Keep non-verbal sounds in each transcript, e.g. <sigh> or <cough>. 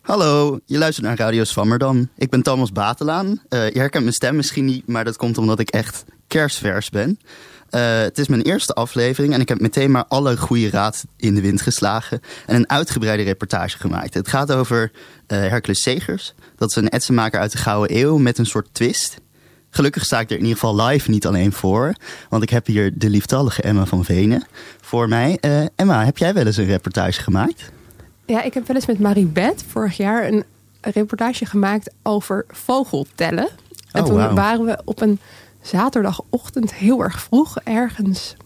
Hallo, je luistert naar Radio Swammerdam. Ik ben Thomas Batelaan. Uh, je herkent mijn stem misschien niet, maar dat komt omdat ik echt kerstvers ben. Uh, het is mijn eerste aflevering en ik heb meteen maar alle goede raad in de wind geslagen. En een uitgebreide reportage gemaakt. Het gaat over uh, Hercules Segers. Dat is een etsenmaker uit de Gouden Eeuw met een soort twist. Gelukkig sta ik er in ieder geval live niet alleen voor. Want ik heb hier de lieftallige Emma van Venen voor mij. Emma, heb jij wel eens een reportage gemaakt? Ja, ik heb wel eens met Marie Beth vorig jaar een reportage gemaakt over vogeltellen. En Oh, toen waren we op een zaterdagochtend heel erg vroeg ergens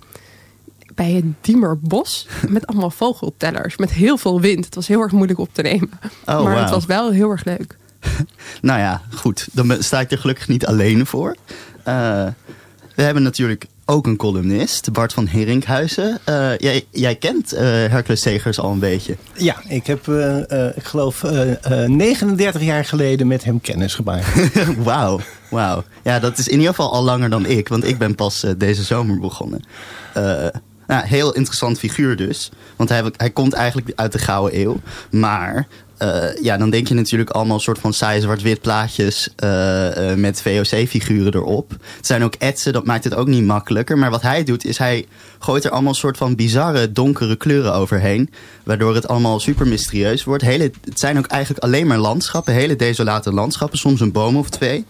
bij het Diemerbos met allemaal vogeltellers. Met heel veel wind. Het was heel erg moeilijk op te nemen. Oh, maar het was wel heel erg leuk. <laughs> Nou ja, goed. Dan sta ik er gelukkig niet alleen voor. Eh, we hebben natuurlijk ook een columnist, Bart van Herinkhuizen. Eh, jij, jij kent eh, Hercules Segers al een beetje. Ja, ik heb, eh, ik geloof, eh, eh, 39 jaar geleden met hem kennis gemaakt. <laughs> Wauw, wauw. Ja, dat is in ieder geval al langer dan ik, want ik ben pas deze zomer begonnen. Nou, heel interessant figuur dus. Want hij, hij komt eigenlijk uit de Gouden Eeuw. Maar eh, ja, dan denk je natuurlijk allemaal soort van saai zwart-wit plaatjes eh, eh, met VOC-figuren erop. Het zijn ook etsen, dat maakt het ook niet makkelijker. Maar wat hij doet, is hij gooit er allemaal soort van bizarre donkere kleuren overheen. Waardoor het allemaal super mysterieus wordt. Hele, het zijn ook eigenlijk alleen maar landschappen, hele desolate landschappen. Soms een boom of twee.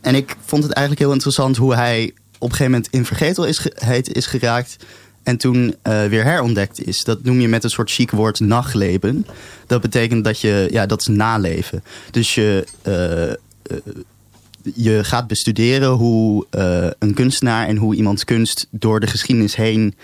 En ik vond het eigenlijk heel interessant hoe hij op een gegeven moment in vergetelheid is geraakt. En toen eh, weer herontdekt is. Dat noem je met een soort chic woord nachtleven. Dat betekent dat je, ja, dat is naleven. Dus je, eh, eh, je gaat bestuderen hoe een kunstenaar en hoe iemands kunst door de geschiedenis heen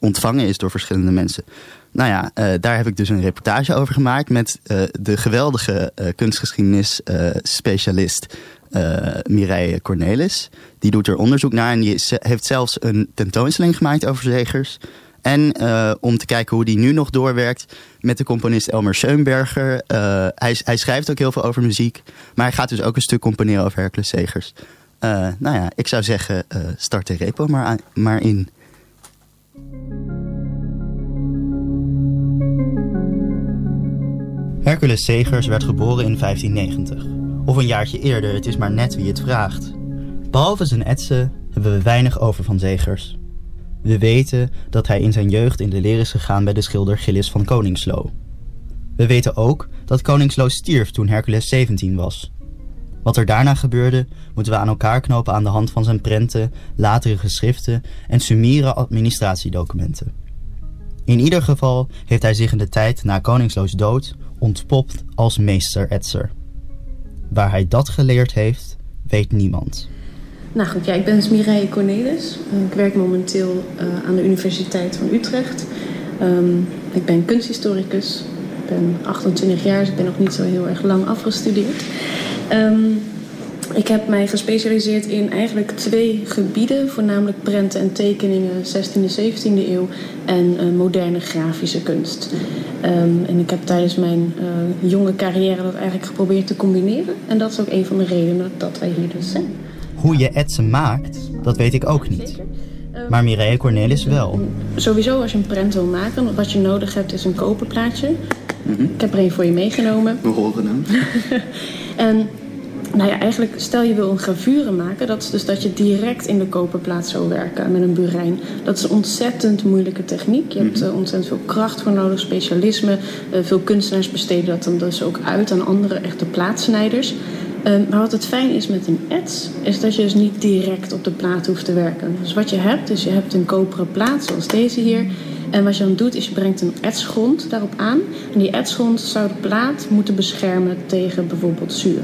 ontvangen is door verschillende mensen. Nou ja, daar heb ik dus een reportage over gemaakt met de geweldige kunstgeschiedenis-specialist eh, Mireille Cornelis. Die doet er onderzoek naar en die heeft zelfs een tentoonstelling gemaakt over Zegers. En eh, om te kijken hoe die nu nog doorwerkt met de componist Elmer Schoenberger. Eh, hij, hij schrijft ook heel veel over muziek. Maar hij gaat dus ook een stuk componeren over Hercules Segers. Eh, nou ja, ik zou zeggen, start de repo maar, maar in. Hercules Segers werd geboren in 1590. Of een jaartje eerder, het is maar net wie het vraagt. Behalve zijn etsen hebben we weinig over van Zegers. We weten dat hij in zijn jeugd in de leer is gegaan bij de schilder Gillis van Koningslo. We weten ook dat Koningslo stierf toen Hercules 17 was. Wat er daarna gebeurde, moeten we aan elkaar knopen aan de hand van zijn prenten, latere geschriften en sumiere administratiedocumenten. In ieder geval heeft hij zich in de tijd na Koningsloos dood ontpopt als meester-etser. Waar hij dat geleerd heeft, weet niemand. Nou goed, ja, ik ben dus Mireille Cornelis. Ik werk momenteel eh, aan de Universiteit van Utrecht. Ehm, ik ben kunsthistoricus. Ik ben 28 jaar, dus ik ben nog niet zo heel erg lang afgestudeerd. Ehm, ik heb mij gespecialiseerd in eigenlijk twee gebieden, voornamelijk prenten en tekeningen 16e, 17e eeuw en eh, moderne grafische kunst. Ehm, en ik heb tijdens mijn eh, jonge carrière dat eigenlijk geprobeerd te combineren. En dat is ook een van de redenen dat wij hier dus zijn. Hoe je etsen maakt, dat weet ik ook niet. Maar Mireille Cornelis wel. Sowieso als je een prent wil maken, wat je nodig hebt is een koperplaatje. Ik heb er een voor je meegenomen. We horen hem. <laughs> En nou ja, eigenlijk stel je wil een gravure maken, dat is dus dat je direct in de koperplaat zou werken met een burijn. Dat is een ontzettend moeilijke techniek. Je hebt eh, ontzettend veel kracht voor nodig, specialisme. Eh, veel kunstenaars besteden dat dan dus ook uit aan andere echte plaatsnijders. Eh, maar wat het fijn is met een ets, is dat je dus niet direct op de plaat hoeft te werken. Dus wat je hebt, is je hebt een koperen plaat, zoals deze hier. En wat je dan doet, is je brengt een etsgrond daarop aan. En die etsgrond zou de plaat moeten beschermen tegen bijvoorbeeld zuur.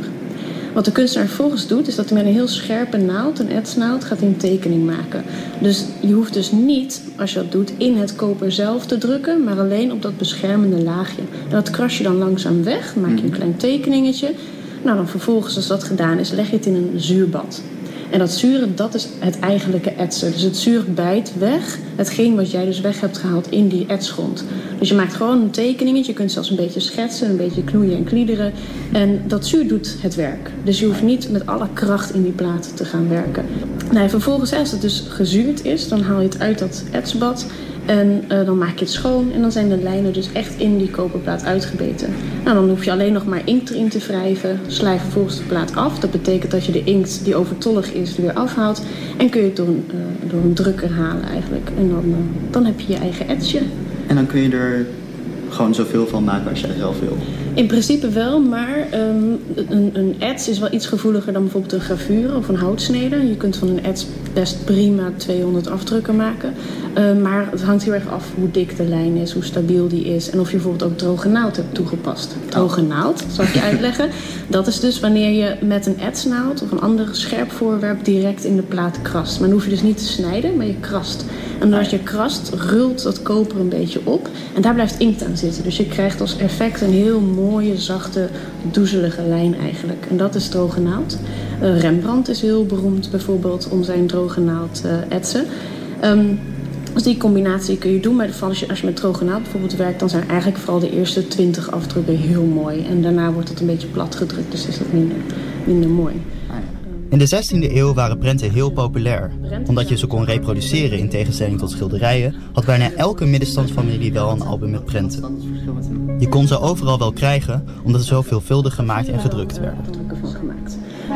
Wat de kunstenaar vervolgens doet, is dat hij met een heel scherpe naald, een etsnaald, gaat hij een tekening maken. Dus je hoeft dus niet, als je dat doet, in het koper zelf te drukken, maar alleen op dat beschermende laagje. En dat kras je dan langzaam weg, maak je een klein tekeningetje. Nou, dan vervolgens, als dat gedaan is, leg je het in een zuurbad. En dat zuren, dat is het eigenlijke etsen. Dus het zuur bijt weg hetgeen wat jij dus weg hebt gehaald in die etsgrond. Dus je maakt gewoon een tekeningetje. Je kunt zelfs een beetje schetsen, een beetje knoeien en kliederen. En dat zuur doet het werk. Dus je hoeft niet met alle kracht in die plaat te gaan werken. Nou, en vervolgens, als het dus gezuurd is, dan haal je het uit dat etsbad. En eh, dan maak je het schoon en dan zijn de lijnen dus echt in die koperplaat uitgebeten. Nou, dan hoef je alleen nog maar inkt erin te wrijven. Slijf vervolgens de plaat af. Dat betekent dat je de inkt die overtollig is weer afhaalt. En kun je het door een, uh, door een drukker halen eigenlijk. En dan, uh, dan heb je je eigen etsje. En dan kun je er gewoon zoveel van maken als jij zelf wil. In principe wel, maar um, een, een ets is wel iets gevoeliger dan bijvoorbeeld een gravure of een houtsnede. Je kunt van een ets best prima 200 afdrukken maken. Uh, maar het hangt heel erg af hoe dik de lijn is, hoe stabiel die is en of je bijvoorbeeld ook droge naald hebt toegepast. Droge naald, zal ik je <laughs> uitleggen. Dat is dus wanneer je met een etsnaald of een ander scherp voorwerp direct in de plaat krast. Maar dan hoef je dus niet te snijden, maar je krast. En als je krast, rult dat koper een beetje op. En daar blijft inkt aan zitten. Dus je krijgt als effect een heel mooie, zachte, doezelige lijn eigenlijk. En dat is droge naald. Uh, Rembrandt is heel beroemd bijvoorbeeld om zijn droge naald te uh, etsen. Um, dus die combinatie kun je doen. Maar als je, als je met droge naald bijvoorbeeld werkt... dan zijn eigenlijk vooral de eerste 20 afdrukken heel mooi. En daarna wordt het een beetje plat gedrukt. Dus is dat minder, minder mooi. In de 16e eeuw waren prenten heel populair. Omdat je ze kon reproduceren in tegenstelling tot schilderijen, had bijna elke middenstandsfamilie wel een album met prenten. Je kon ze overal wel krijgen, omdat ze zo veelvuldig gemaakt en gedrukt werden.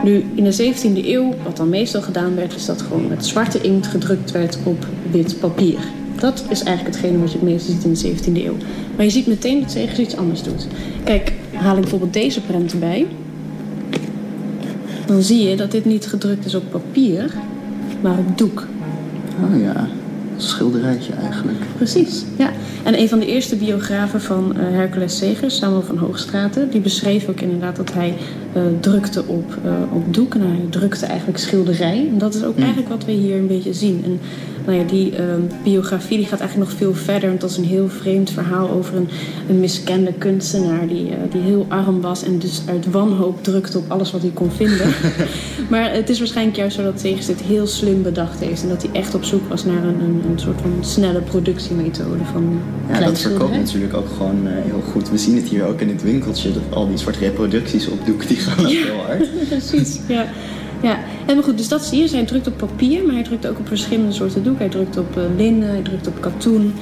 Nu, in de 17e eeuw, wat dan meestal gedaan werd, is dat gewoon met zwarte inkt gedrukt werd op wit papier. Dat is eigenlijk hetgene wat je het meest ziet in de 17e eeuw. Maar je ziet meteen dat Zegers iets anders doet. Kijk, haal ik bijvoorbeeld deze prent erbij dan zie je dat dit niet gedrukt is op papier, maar op doek. Oh ja, een schilderijtje eigenlijk. Precies, ja. En een van de eerste biografen van uh, Hercules Segers, Samuel van Hoogstraten, die beschreef ook inderdaad dat hij uh, drukte op, uh, op doek. En hij drukte eigenlijk schilderij. En dat is ook mm. eigenlijk wat we hier een beetje zien. En nou ja, die uh, biografie die gaat eigenlijk nog veel verder. Want dat is een heel vreemd verhaal over een, een miskende kunstenaar die, uh, die heel arm was en dus uit wanhoop drukte op alles wat hij kon vinden. <laughs> maar het is waarschijnlijk juist zo dat Zegers dit heel slim bedacht heeft. En dat hij echt op zoek was naar een, een, een soort van snelle productiemethode van Ja, dat verkoopt natuurlijk ook gewoon uh, heel goed. We zien het hier ook in het winkeltje. Dat al die soort reproducties op doek die gaan ook ja, heel hard. <laughs> Precies, ja. Ja, en maar goed, dus dat zie je. Dus hij drukt op papier, maar hij drukt ook op verschillende soorten doek. Hij drukt op uh, linnen, hij drukt op katoen.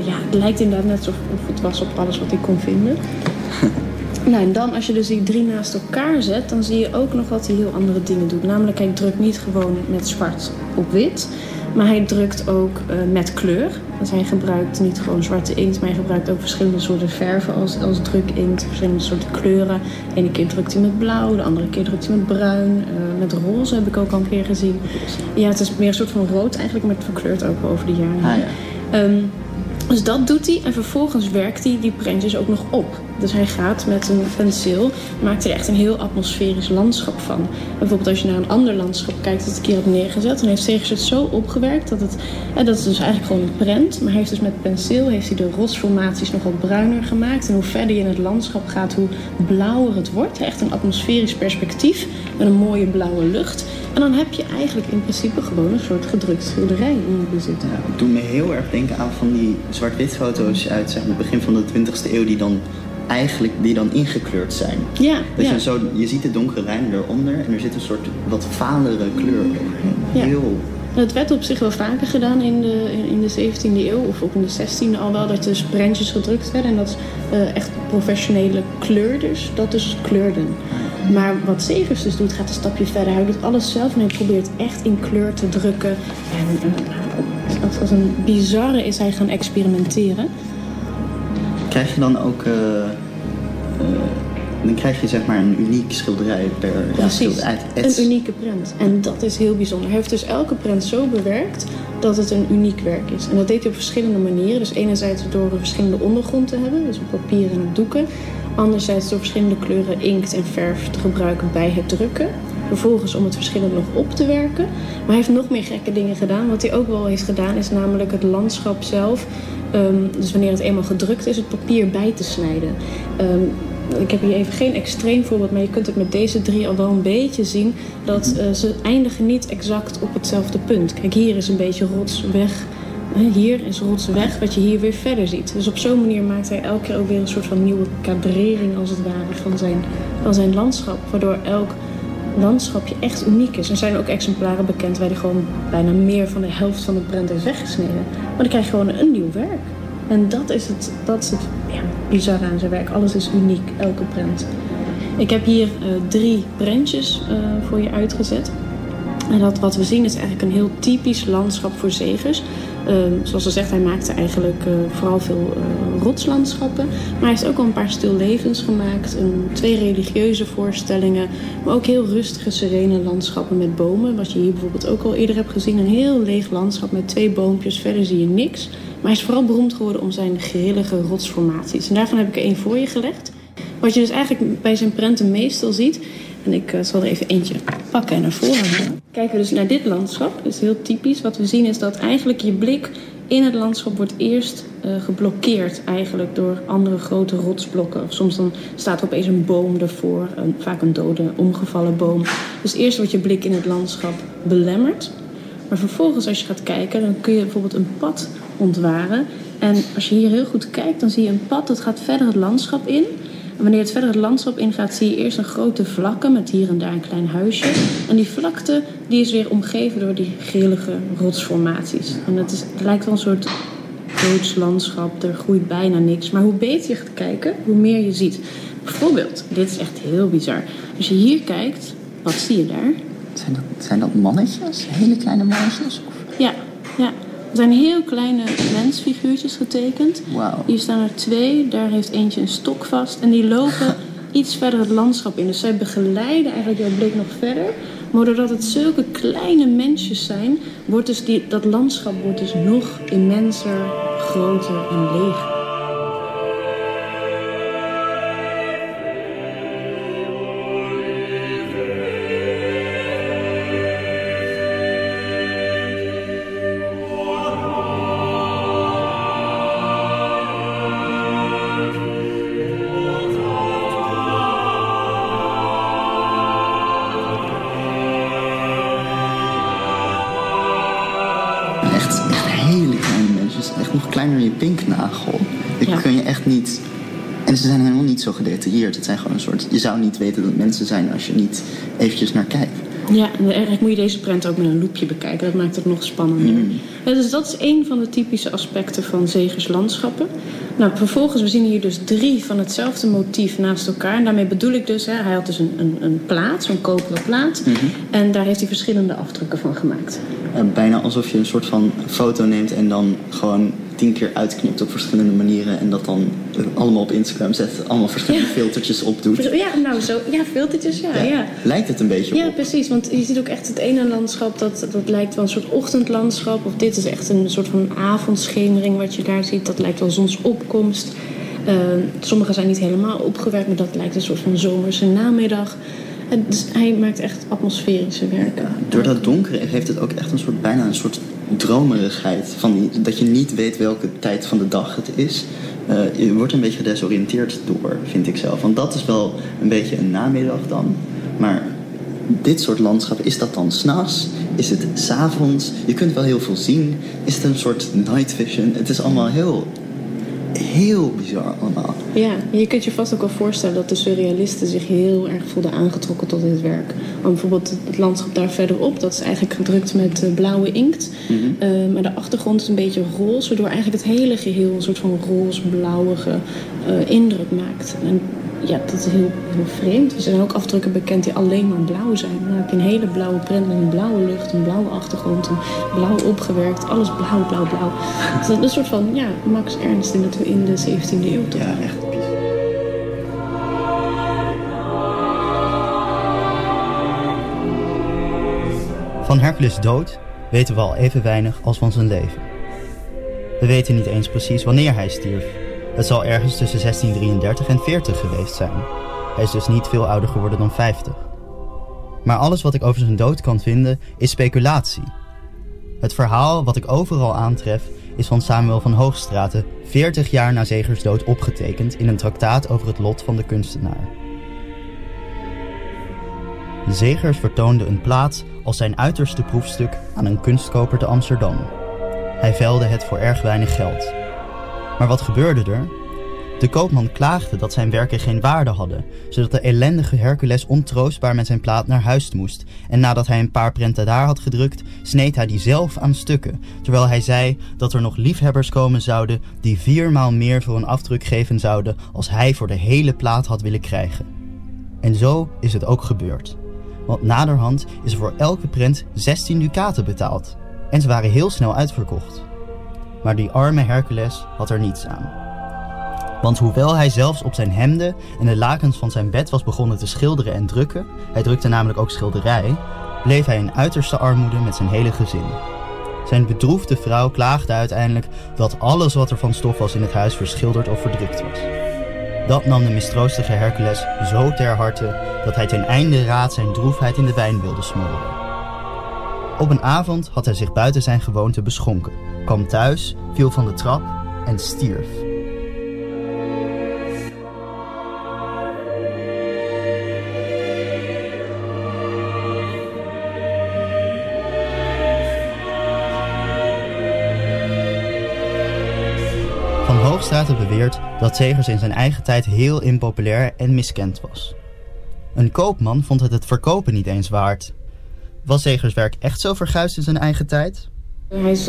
Uh, ja, het lijkt inderdaad net alsof het was op alles wat hij kon vinden. <laughs> nou, en dan als je dus die drie naast elkaar zet, dan zie je ook nog wat hij heel andere dingen doet. Namelijk, hij drukt niet gewoon met zwart op wit, maar hij drukt ook uh, met kleur. Dus hij gebruikt niet gewoon zwarte inkt, maar hij gebruikt ook verschillende soorten verven als, als drukinkt. Verschillende soorten kleuren. De ene keer drukt hij met blauw, de andere keer drukt hij met bruin. Uh, met roze heb ik ook al een keer gezien. Ja, het is meer een soort van rood eigenlijk, maar het verkleurt ook over de jaren. Ah, ja. um, dus dat doet hij en vervolgens werkt hij die prentjes ook nog op. Dus hij gaat met een penseel, maakt er echt een heel atmosferisch landschap van. Bijvoorbeeld als je naar een ander landschap kijkt dat ik hier heb neergezet, dan heeft Segers het zo opgewerkt dat het, dat is dus eigenlijk gewoon een prent. Maar hij heeft dus met penseel heeft hij de rotsformaties nog wat bruiner gemaakt. En hoe verder je in het landschap gaat, hoe blauwer het wordt. Echt een atmosferisch perspectief met een mooie blauwe lucht. En dan heb je eigenlijk in principe gewoon een soort gedrukt schilderij in je bezit. Ja, het doet me heel erg denken aan van die zwart-wit foto's uit zeg maar, het begin van de 20e eeuw die dan eigenlijk die dan ingekleurd zijn. Ja, dat ja. Je, zo, je ziet de donkere lijnen eronder en er zit een soort wat valere kleur overheen. Ja. Heel... Het werd op zich wel vaker gedaan in de, in de 17e eeuw of ook in de 16e al wel dat dus prentjes gedrukt werden en dat uh, echt professionele kleurders dat dus kleurden. Maar wat Segers dus doet, gaat een stapje verder. Hij doet alles zelf en hij probeert echt in kleur te drukken. En uh, als een bizarre is hij gaan experimenteren. Krijg je dan ook... Uh, dan krijg je zeg maar een uniek schilderij per Precies, schilderij. een unieke prent. En dat is heel bijzonder. Hij heeft dus elke prent zo bewerkt dat het een uniek werk is. En dat deed hij op verschillende manieren. Dus enerzijds door een verschillende ondergrond te hebben, dus op papier en op doeken. Anderzijds door verschillende kleuren inkt en verf te gebruiken bij het drukken. Vervolgens om het verschillende nog op te werken. Maar hij heeft nog meer gekke dingen gedaan. Wat hij ook wel heeft gedaan is namelijk het landschap zelf. Um, dus wanneer het eenmaal gedrukt is, het papier bij te snijden. Um, ik heb hier even geen extreem voorbeeld, maar je kunt het met deze drie al wel een beetje zien dat uh, ze eindigen niet exact op hetzelfde punt. Kijk, hier is een beetje rots weg. Hier is rots weg, wat je hier weer verder ziet. Dus op zo'n manier maakt hij elke keer ook weer een soort van nieuwe kadrering, als het ware, van zijn, van zijn landschap. Waardoor elk landschapje echt uniek is. Er zijn ook exemplaren bekend waar die gewoon bijna meer van de helft van de prent is weggesneden. Maar dan krijg je gewoon een nieuw werk. En dat is het, dat is het ja, bizarre aan zijn werk. Alles is uniek, elke prent. Ik heb hier uh, drie prentjes uh, voor je uitgezet. En dat wat we zien is eigenlijk een heel typisch landschap voor zegers. Uh, zoals ze zegt, hij maakte eigenlijk uh, vooral veel uh, rotslandschappen. Maar hij heeft ook al een paar stillevens gemaakt. Twee religieuze voorstellingen. Maar ook heel rustige, serene landschappen met bomen. Wat je hier bijvoorbeeld ook al eerder hebt gezien. Een heel leeg landschap met twee boompjes. Verder zie je niks. Maar hij is vooral beroemd geworden om zijn grillige rotsformaties. En daarvan heb ik er één voor je gelegd. Wat je dus eigenlijk bij zijn prenten meestal ziet. En ik uh, zal er even eentje pakken en naar voren halen. Kijken we dus naar dit landschap. Dat is heel typisch. Wat we zien is dat eigenlijk je blik in het landschap wordt eerst uh, geblokkeerd eigenlijk door andere grote rotsblokken. Soms dan staat er opeens een boom ervoor. Een, vaak een dode, omgevallen boom. Dus eerst wordt je blik in het landschap belemmerd. Maar vervolgens als je gaat kijken, dan kun je bijvoorbeeld een pad ontwaren. En als je hier heel goed kijkt, dan zie je een pad dat gaat verder het landschap in. Wanneer het verder het landschap ingaat, zie je eerst een grote vlakke met hier en daar een klein huisje. En die vlakte die is weer omgeven door die grillige rotsformaties. En het, is, het lijkt wel een soort doods landschap, er groeit bijna niks. Maar hoe beter je gaat kijken, hoe meer je ziet. Bijvoorbeeld, dit is echt heel bizar. Als je hier kijkt, wat zie je daar? Zijn dat, zijn dat mannetjes? Hele kleine mannetjes? Of? Ja, ja. Er zijn heel kleine mensfiguurtjes getekend. Wow. Hier staan er twee. Daar heeft eentje een stok vast. En die lopen <laughs> iets verder het landschap in. Dus zij begeleiden eigenlijk jouw blik nog verder. Maar doordat het zulke kleine mensjes zijn, wordt dus die, dat landschap wordt dus nog immenser, groter en leeg. En ze zijn helemaal niet zo gedetailleerd. Het zijn gewoon een soort... Je zou niet weten dat mensen zijn als je niet eventjes naar kijkt. Ja, en eigenlijk moet je deze prent ook met een loepje bekijken. Dat maakt het nog spannender. Ja, dus dat is een van de typische aspecten van Zegers landschappen. Nou, vervolgens, we zien hier dus drie van hetzelfde motief naast elkaar. En daarmee bedoel ik dus, hè, hij had dus een, een, een plaat, zo'n koperen plaat. En daar heeft hij verschillende afdrukken van gemaakt. Eh, bijna alsof je een soort van foto neemt en dan gewoon tien keer uitknipt op verschillende manieren. En dat dan allemaal op Instagram zet. Allemaal verschillende Ja. filtertjes opdoet. Ja, nou zo. Ja, filtertjes, ja. ja. Lijkt het een beetje Ja, op. precies. Want je ziet ook echt het ene landschap, dat, dat lijkt wel een soort ochtendlandschap. Of dit is echt een soort van avondschemering wat je daar ziet. Dat lijkt wel zonsopkomst. Uh, sommige zijn niet helemaal opgewerkt, maar dat lijkt een soort van zomerse namiddag. En dus hij maakt echt atmosferische werken. Door dat donkere heeft het ook echt een soort, bijna een soort dromerigheid. Van dat je niet weet welke tijd van de dag het is. Eh, je wordt een beetje gedesoriënteerd door, vind ik zelf. Want dat is wel een beetje een namiddag dan. Maar dit soort landschap, is dat dan s'nachts? Is het s'avonds? Je kunt wel heel veel zien. Is het een soort night vision? Het is allemaal heel, heel bizar allemaal. Ja, je kunt je vast ook wel voorstellen dat de surrealisten zich heel erg voelden aangetrokken tot dit werk. Want bijvoorbeeld het landschap daar verderop, dat is eigenlijk gedrukt met eh, blauwe inkt. Uh, maar de achtergrond is een beetje roze, waardoor eigenlijk het hele geheel een soort van roze-blauwige uh, indruk maakt. En ja, dat is heel, heel vreemd. Er zijn ook afdrukken bekend die alleen maar blauw zijn. Dan heb je een hele blauwe print met een blauwe lucht, een blauwe achtergrond, een blauw opgewerkt. Alles blauw, blauw, blauw. Het is een soort van, ja, Max Ernst in, het, in de 17e eeuw toch? Ja, echt. Van Hercules dood weten we al even weinig als van zijn leven. We weten niet eens precies wanneer hij stierf. Het zal ergens tussen 1633 en 40 geweest zijn. Hij is dus niet veel ouder geworden dan 50. Maar alles wat ik over zijn dood kan vinden is speculatie. Het verhaal wat ik overal aantref is van Samuel van Hoogstraten 40 jaar na Zegers dood opgetekend in een traktaat over het lot van de kunstenaar. Zegers vertoonde een plaat als zijn uiterste proefstuk aan een kunstkoper te Amsterdam. Hij veilde het voor erg weinig geld. Maar wat gebeurde er? De koopman klaagde dat zijn werken geen waarde hadden, zodat de ellendige Hercules ontroostbaar met zijn plaat naar huis moest. En nadat hij een paar prenten daar had gedrukt, sneed hij die zelf aan stukken, terwijl hij zei dat er nog liefhebbers komen zouden die viermaal meer voor een afdruk geven zouden als hij voor de hele plaat had willen krijgen. En zo is het ook gebeurd. Want naderhand is er voor elke prent 16 ducaten betaald. En ze waren heel snel uitverkocht. Maar die arme Hercules had er niets aan. Want hoewel hij zelfs op zijn hemden en de lakens van zijn bed was begonnen te schilderen en drukken, hij drukte namelijk ook schilderij, bleef hij in uiterste armoede met zijn hele gezin. Zijn bedroefde vrouw klaagde uiteindelijk dat alles wat er van stof was in het huis verschilderd of verdrukt was. Dat nam de mistroostige Hercules zo ter harte dat hij ten einde raad zijn droefheid in de wijn wilde smoren. Op een avond had hij zich buiten zijn gewoonte beschonken, kwam thuis, viel van de trap en stierf. Van Hoogstraten beweert dat Zegers in zijn eigen tijd heel impopulair en miskend was. Een koopman vond het het verkopen niet eens waard. Was Zegers werk echt zo verguisd in zijn eigen tijd? Hij is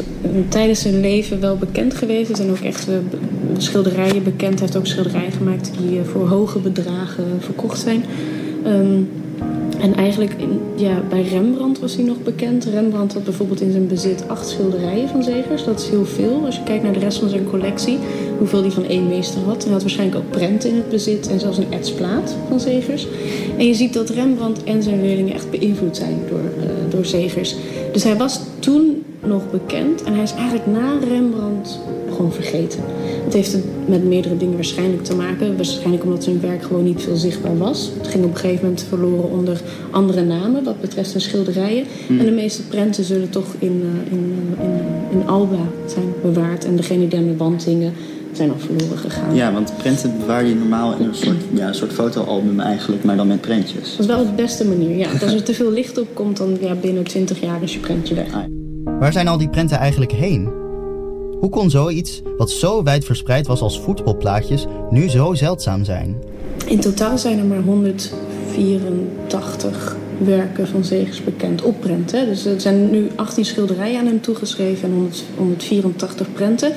tijdens zijn leven wel bekend geweest. Er zijn ook echt uh, schilderijen bekend. Hij heeft ook schilderijen gemaakt die uh, voor hoge bedragen verkocht zijn. Um, en eigenlijk in, ja, bij Rembrandt was hij nog bekend. Rembrandt had bijvoorbeeld in zijn bezit acht schilderijen van Zegers. Dat is heel veel als je kijkt naar de rest van zijn collectie. Hoeveel hij van één meester had. Hij had waarschijnlijk ook prenten in het bezit en zelfs een etsplaat van Zegers. En je ziet dat Rembrandt en zijn leerlingen echt beïnvloed zijn door, uh, door Zegers. Dus hij was toen nog bekend. En hij is eigenlijk na Rembrandt gewoon vergeten. Het heeft met meerdere dingen waarschijnlijk te maken. Waarschijnlijk omdat zijn werk gewoon niet veel zichtbaar was. Het ging op een gegeven moment verloren onder andere namen wat betreft zijn schilderijen. Mm. En de meeste prenten zullen toch in, uh, in, uh, in, in, Alba zijn bewaard. En degene die aan de wand hingen zijn al verloren gegaan. Ja, want prenten bewaar je normaal in een soort, ja, een soort fotoalbum eigenlijk, maar dan met prentjes. Dat is wel de beste manier, ja. Als er te veel licht op komt, dan ja, binnen 20 jaar is je prentje weg. Waar zijn al die prenten eigenlijk heen? Hoe kon zoiets, wat zo wijd verspreid was als voetbalplaatjes, nu zo zeldzaam zijn? In totaal zijn er maar 184 werken van Zegers bekend op prenten. Dus er zijn nu 18 schilderijen aan hem toegeschreven en 100, 184 prenten.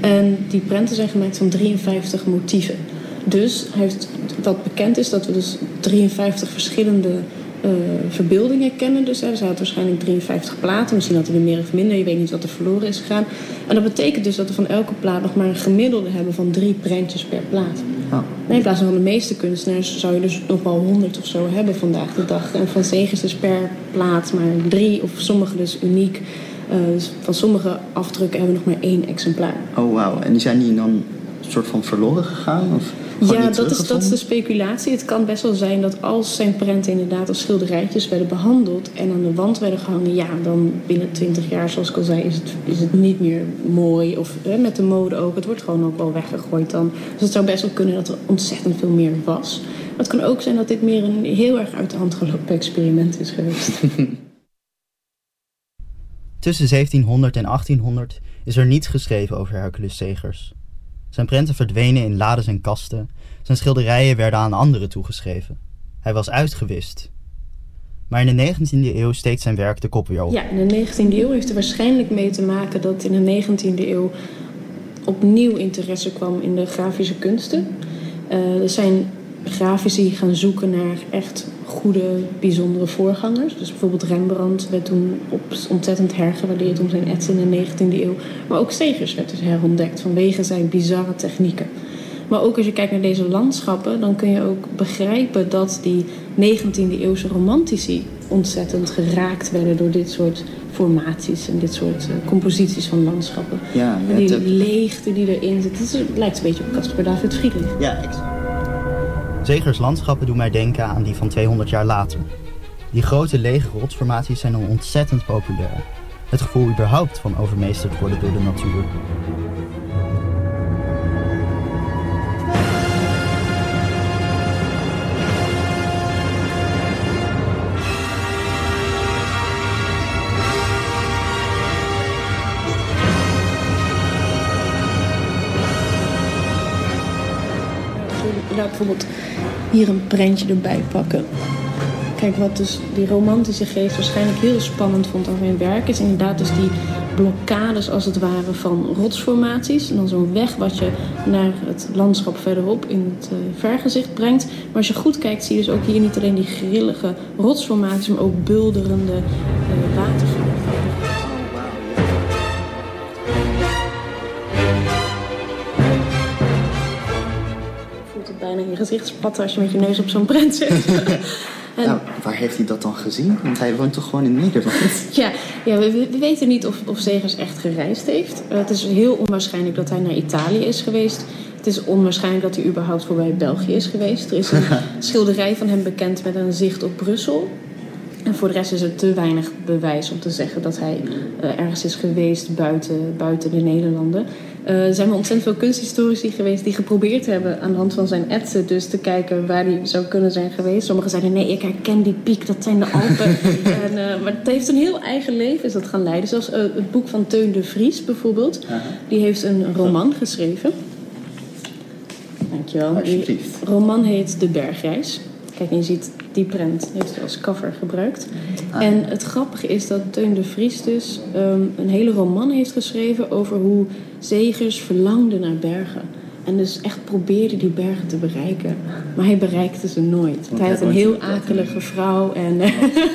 En die prenten zijn gemaakt van 53 motieven. Dus heeft, wat bekend is dat we dus 53 verschillende uh, verbeeldingen kennen. Dus, hè. had waarschijnlijk 53 platen. Misschien had hij er meer of minder. Je weet niet wat er verloren is gegaan. En dat betekent dus dat we van elke plaat nog maar een gemiddelde hebben van drie prentjes per plaat. Oh. Nee, in plaats van de meeste kunstenaars zou je dus nog wel 100 of zo hebben vandaag de dag. En van Zegers dus per plaat maar drie of sommige dus uniek. Uh, dus van sommige afdrukken hebben we nog maar één exemplaar. Oh wauw, en die zijn die dan een soort van verloren gegaan? Of? Ja, dat is, dat is de speculatie. Het kan best wel zijn dat als zijn prenten inderdaad als schilderijtjes werden behandeld en aan de wand werden gehangen, ja, dan binnen 20 jaar, zoals ik al zei, is het, is het niet meer mooi. Of hè, met de mode ook. Het wordt gewoon ook wel weggegooid dan. Dus het zou best wel kunnen dat er ontzettend veel meer was. Maar het kan ook zijn dat dit meer een heel erg uit de hand gelopen experiment is geweest. <laughs> Tussen 1700 en 1800 is er niets geschreven over Hercules Segers. Zijn prenten verdwenen in lades en kasten. Zijn schilderijen werden aan anderen toegeschreven. Hij was uitgewist. Maar in de 19e eeuw steekt zijn werk de kop weer op. Ja, in de 19e eeuw heeft er waarschijnlijk mee te maken dat in de 19e eeuw opnieuw interesse kwam in de grafische kunsten. Uh, er zijn grafici gaan zoeken naar echt goede, bijzondere voorgangers. Dus bijvoorbeeld Rembrandt werd toen op ontzettend hergewaardeerd om zijn etsen in de 19e eeuw. Maar ook Segers werd dus herontdekt vanwege zijn bizarre technieken. Maar ook als je kijkt naar deze landschappen, dan kun je ook begrijpen dat die 19e eeuwse romantici ontzettend geraakt werden door dit soort formaties en dit soort uh, composities van landschappen. Ja, en die leegte die erin zit, het lijkt een beetje op Caspar David Friedrich. Ja, exact. Zegers landschappen doen mij denken aan die van 200 jaar later. Die grote lege rotsformaties zijn dan ontzettend populair. Het gevoel überhaupt van overmeesterd worden door de natuur. Bijvoorbeeld hier een prentje erbij pakken. Kijk, wat dus die romantische geest waarschijnlijk heel spannend vond aan mijn werk... is inderdaad dus die blokkades als het ware van rotsformaties. En dan zo'n weg wat je naar het landschap verderop in het uh, vergezicht brengt. Maar als je goed kijkt zie je dus ook hier niet alleen die grillige rotsformaties... maar ook bulderende bijna in je gezicht spatten als je met je neus op zo'n prent zit. <laughs> <laughs> En... Nou, waar heeft hij dat dan gezien? Want hij woont toch gewoon in Nederland? ja, ja we, we, weten niet of, of Zegers echt gereisd heeft. Uh, het is heel onwaarschijnlijk dat hij naar Italië is geweest. Het is onwaarschijnlijk dat hij überhaupt voorbij België is geweest. Er is een <laughs> schilderij van hem bekend met een zicht op Brussel. En voor de rest is er te weinig bewijs om te zeggen dat hij uh, ergens is geweest buiten, buiten de Nederlanden. Uh, er zijn wel ontzettend veel kunsthistorici geweest die geprobeerd hebben aan de hand van zijn etsen dus te kijken waar hij zou kunnen zijn geweest. Sommigen zeiden nee, ik herken die piek, dat zijn de Alpen. <laughs> en, uh, maar het heeft een heel eigen leven is dat gaan leiden. Zoals uh, het boek van Teun de Vries bijvoorbeeld. Die heeft een roman geschreven. Dankjewel. Die roman heet De Bergreis. Kijk, en je ziet die print heeft hij als cover gebruikt. Ah. En het grappige is dat Teun de Vries dus um, een hele roman heeft geschreven over hoe zegers verlangden naar bergen. En dus echt probeerde die bergen te bereiken. Maar hij bereikte ze nooit. Want hij had een heel akelige vrouw. En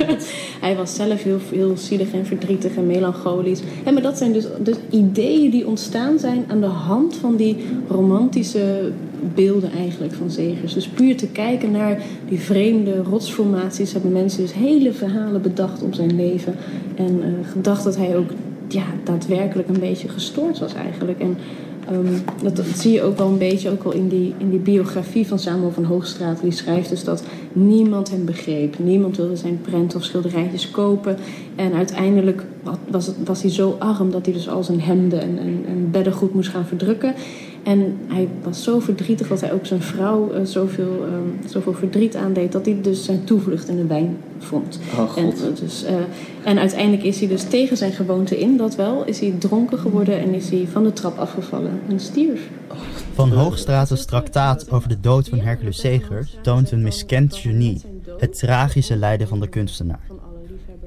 <laughs> hij was zelf heel, heel zielig en verdrietig en melancholisch. En maar dat zijn dus, dus ideeën die ontstaan zijn aan de hand van die romantische beelden eigenlijk van zegers. Dus puur te kijken naar die vreemde rotsformaties... hebben mensen dus hele verhalen bedacht om zijn leven. En uh, gedacht dat hij ook ja, daadwerkelijk een beetje gestoord was eigenlijk. En um, dat, zie je ook wel een beetje ook al in die, in die biografie van Samuel van Hoogstraat. Die schrijft dus dat niemand hem begreep. Niemand wilde zijn prent of schilderijtjes kopen. En uiteindelijk was, was hij zo arm dat hij dus al zijn hemden en, en, en beddengoed moest gaan verdrukken. En hij was zo verdrietig dat hij ook zijn vrouw uh, zoveel, uh, zoveel verdriet aandeed... dat hij dus zijn toevlucht in de wijn vond. Oh, en, uh, dus, en uiteindelijk is hij dus tegen zijn gewoonte in, dat wel... is hij dronken geworden en is hij van de trap afgevallen en stierf. Van Hoogstraten's traktaat over de dood van Hercules Segers... toont een miskend genie het tragische lijden van de kunstenaar.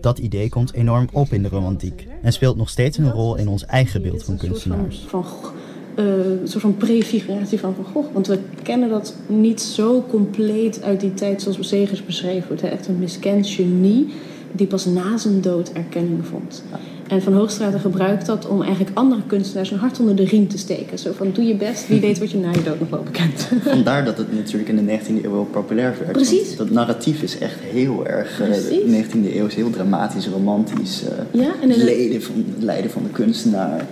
Dat idee komt enorm op in de romantiek... en speelt nog steeds een rol in ons eigen beeld van kunstenaars. Van, van uh, een soort van prefiguratie van Van Gogh. Want we kennen dat niet zo compleet uit die tijd zoals Zegers beschreven wordt. Hè? Echt een miskend genie die pas na zijn dood erkenning vond. Ja. En Van Hoogstraten gebruikt dat om eigenlijk andere kunstenaars een hart onder de riem te steken. Zo van, doe je best, wie weet wat je na je dood nog wel bekend. <laughs> Vandaar dat het natuurlijk in de 19e eeuw wel populair werd. Precies. dat narratief is echt heel erg, uh, de 19e eeuw is heel dramatisch, romantisch. Uh, ja, en het lijden van, lijden van de kunstenaar.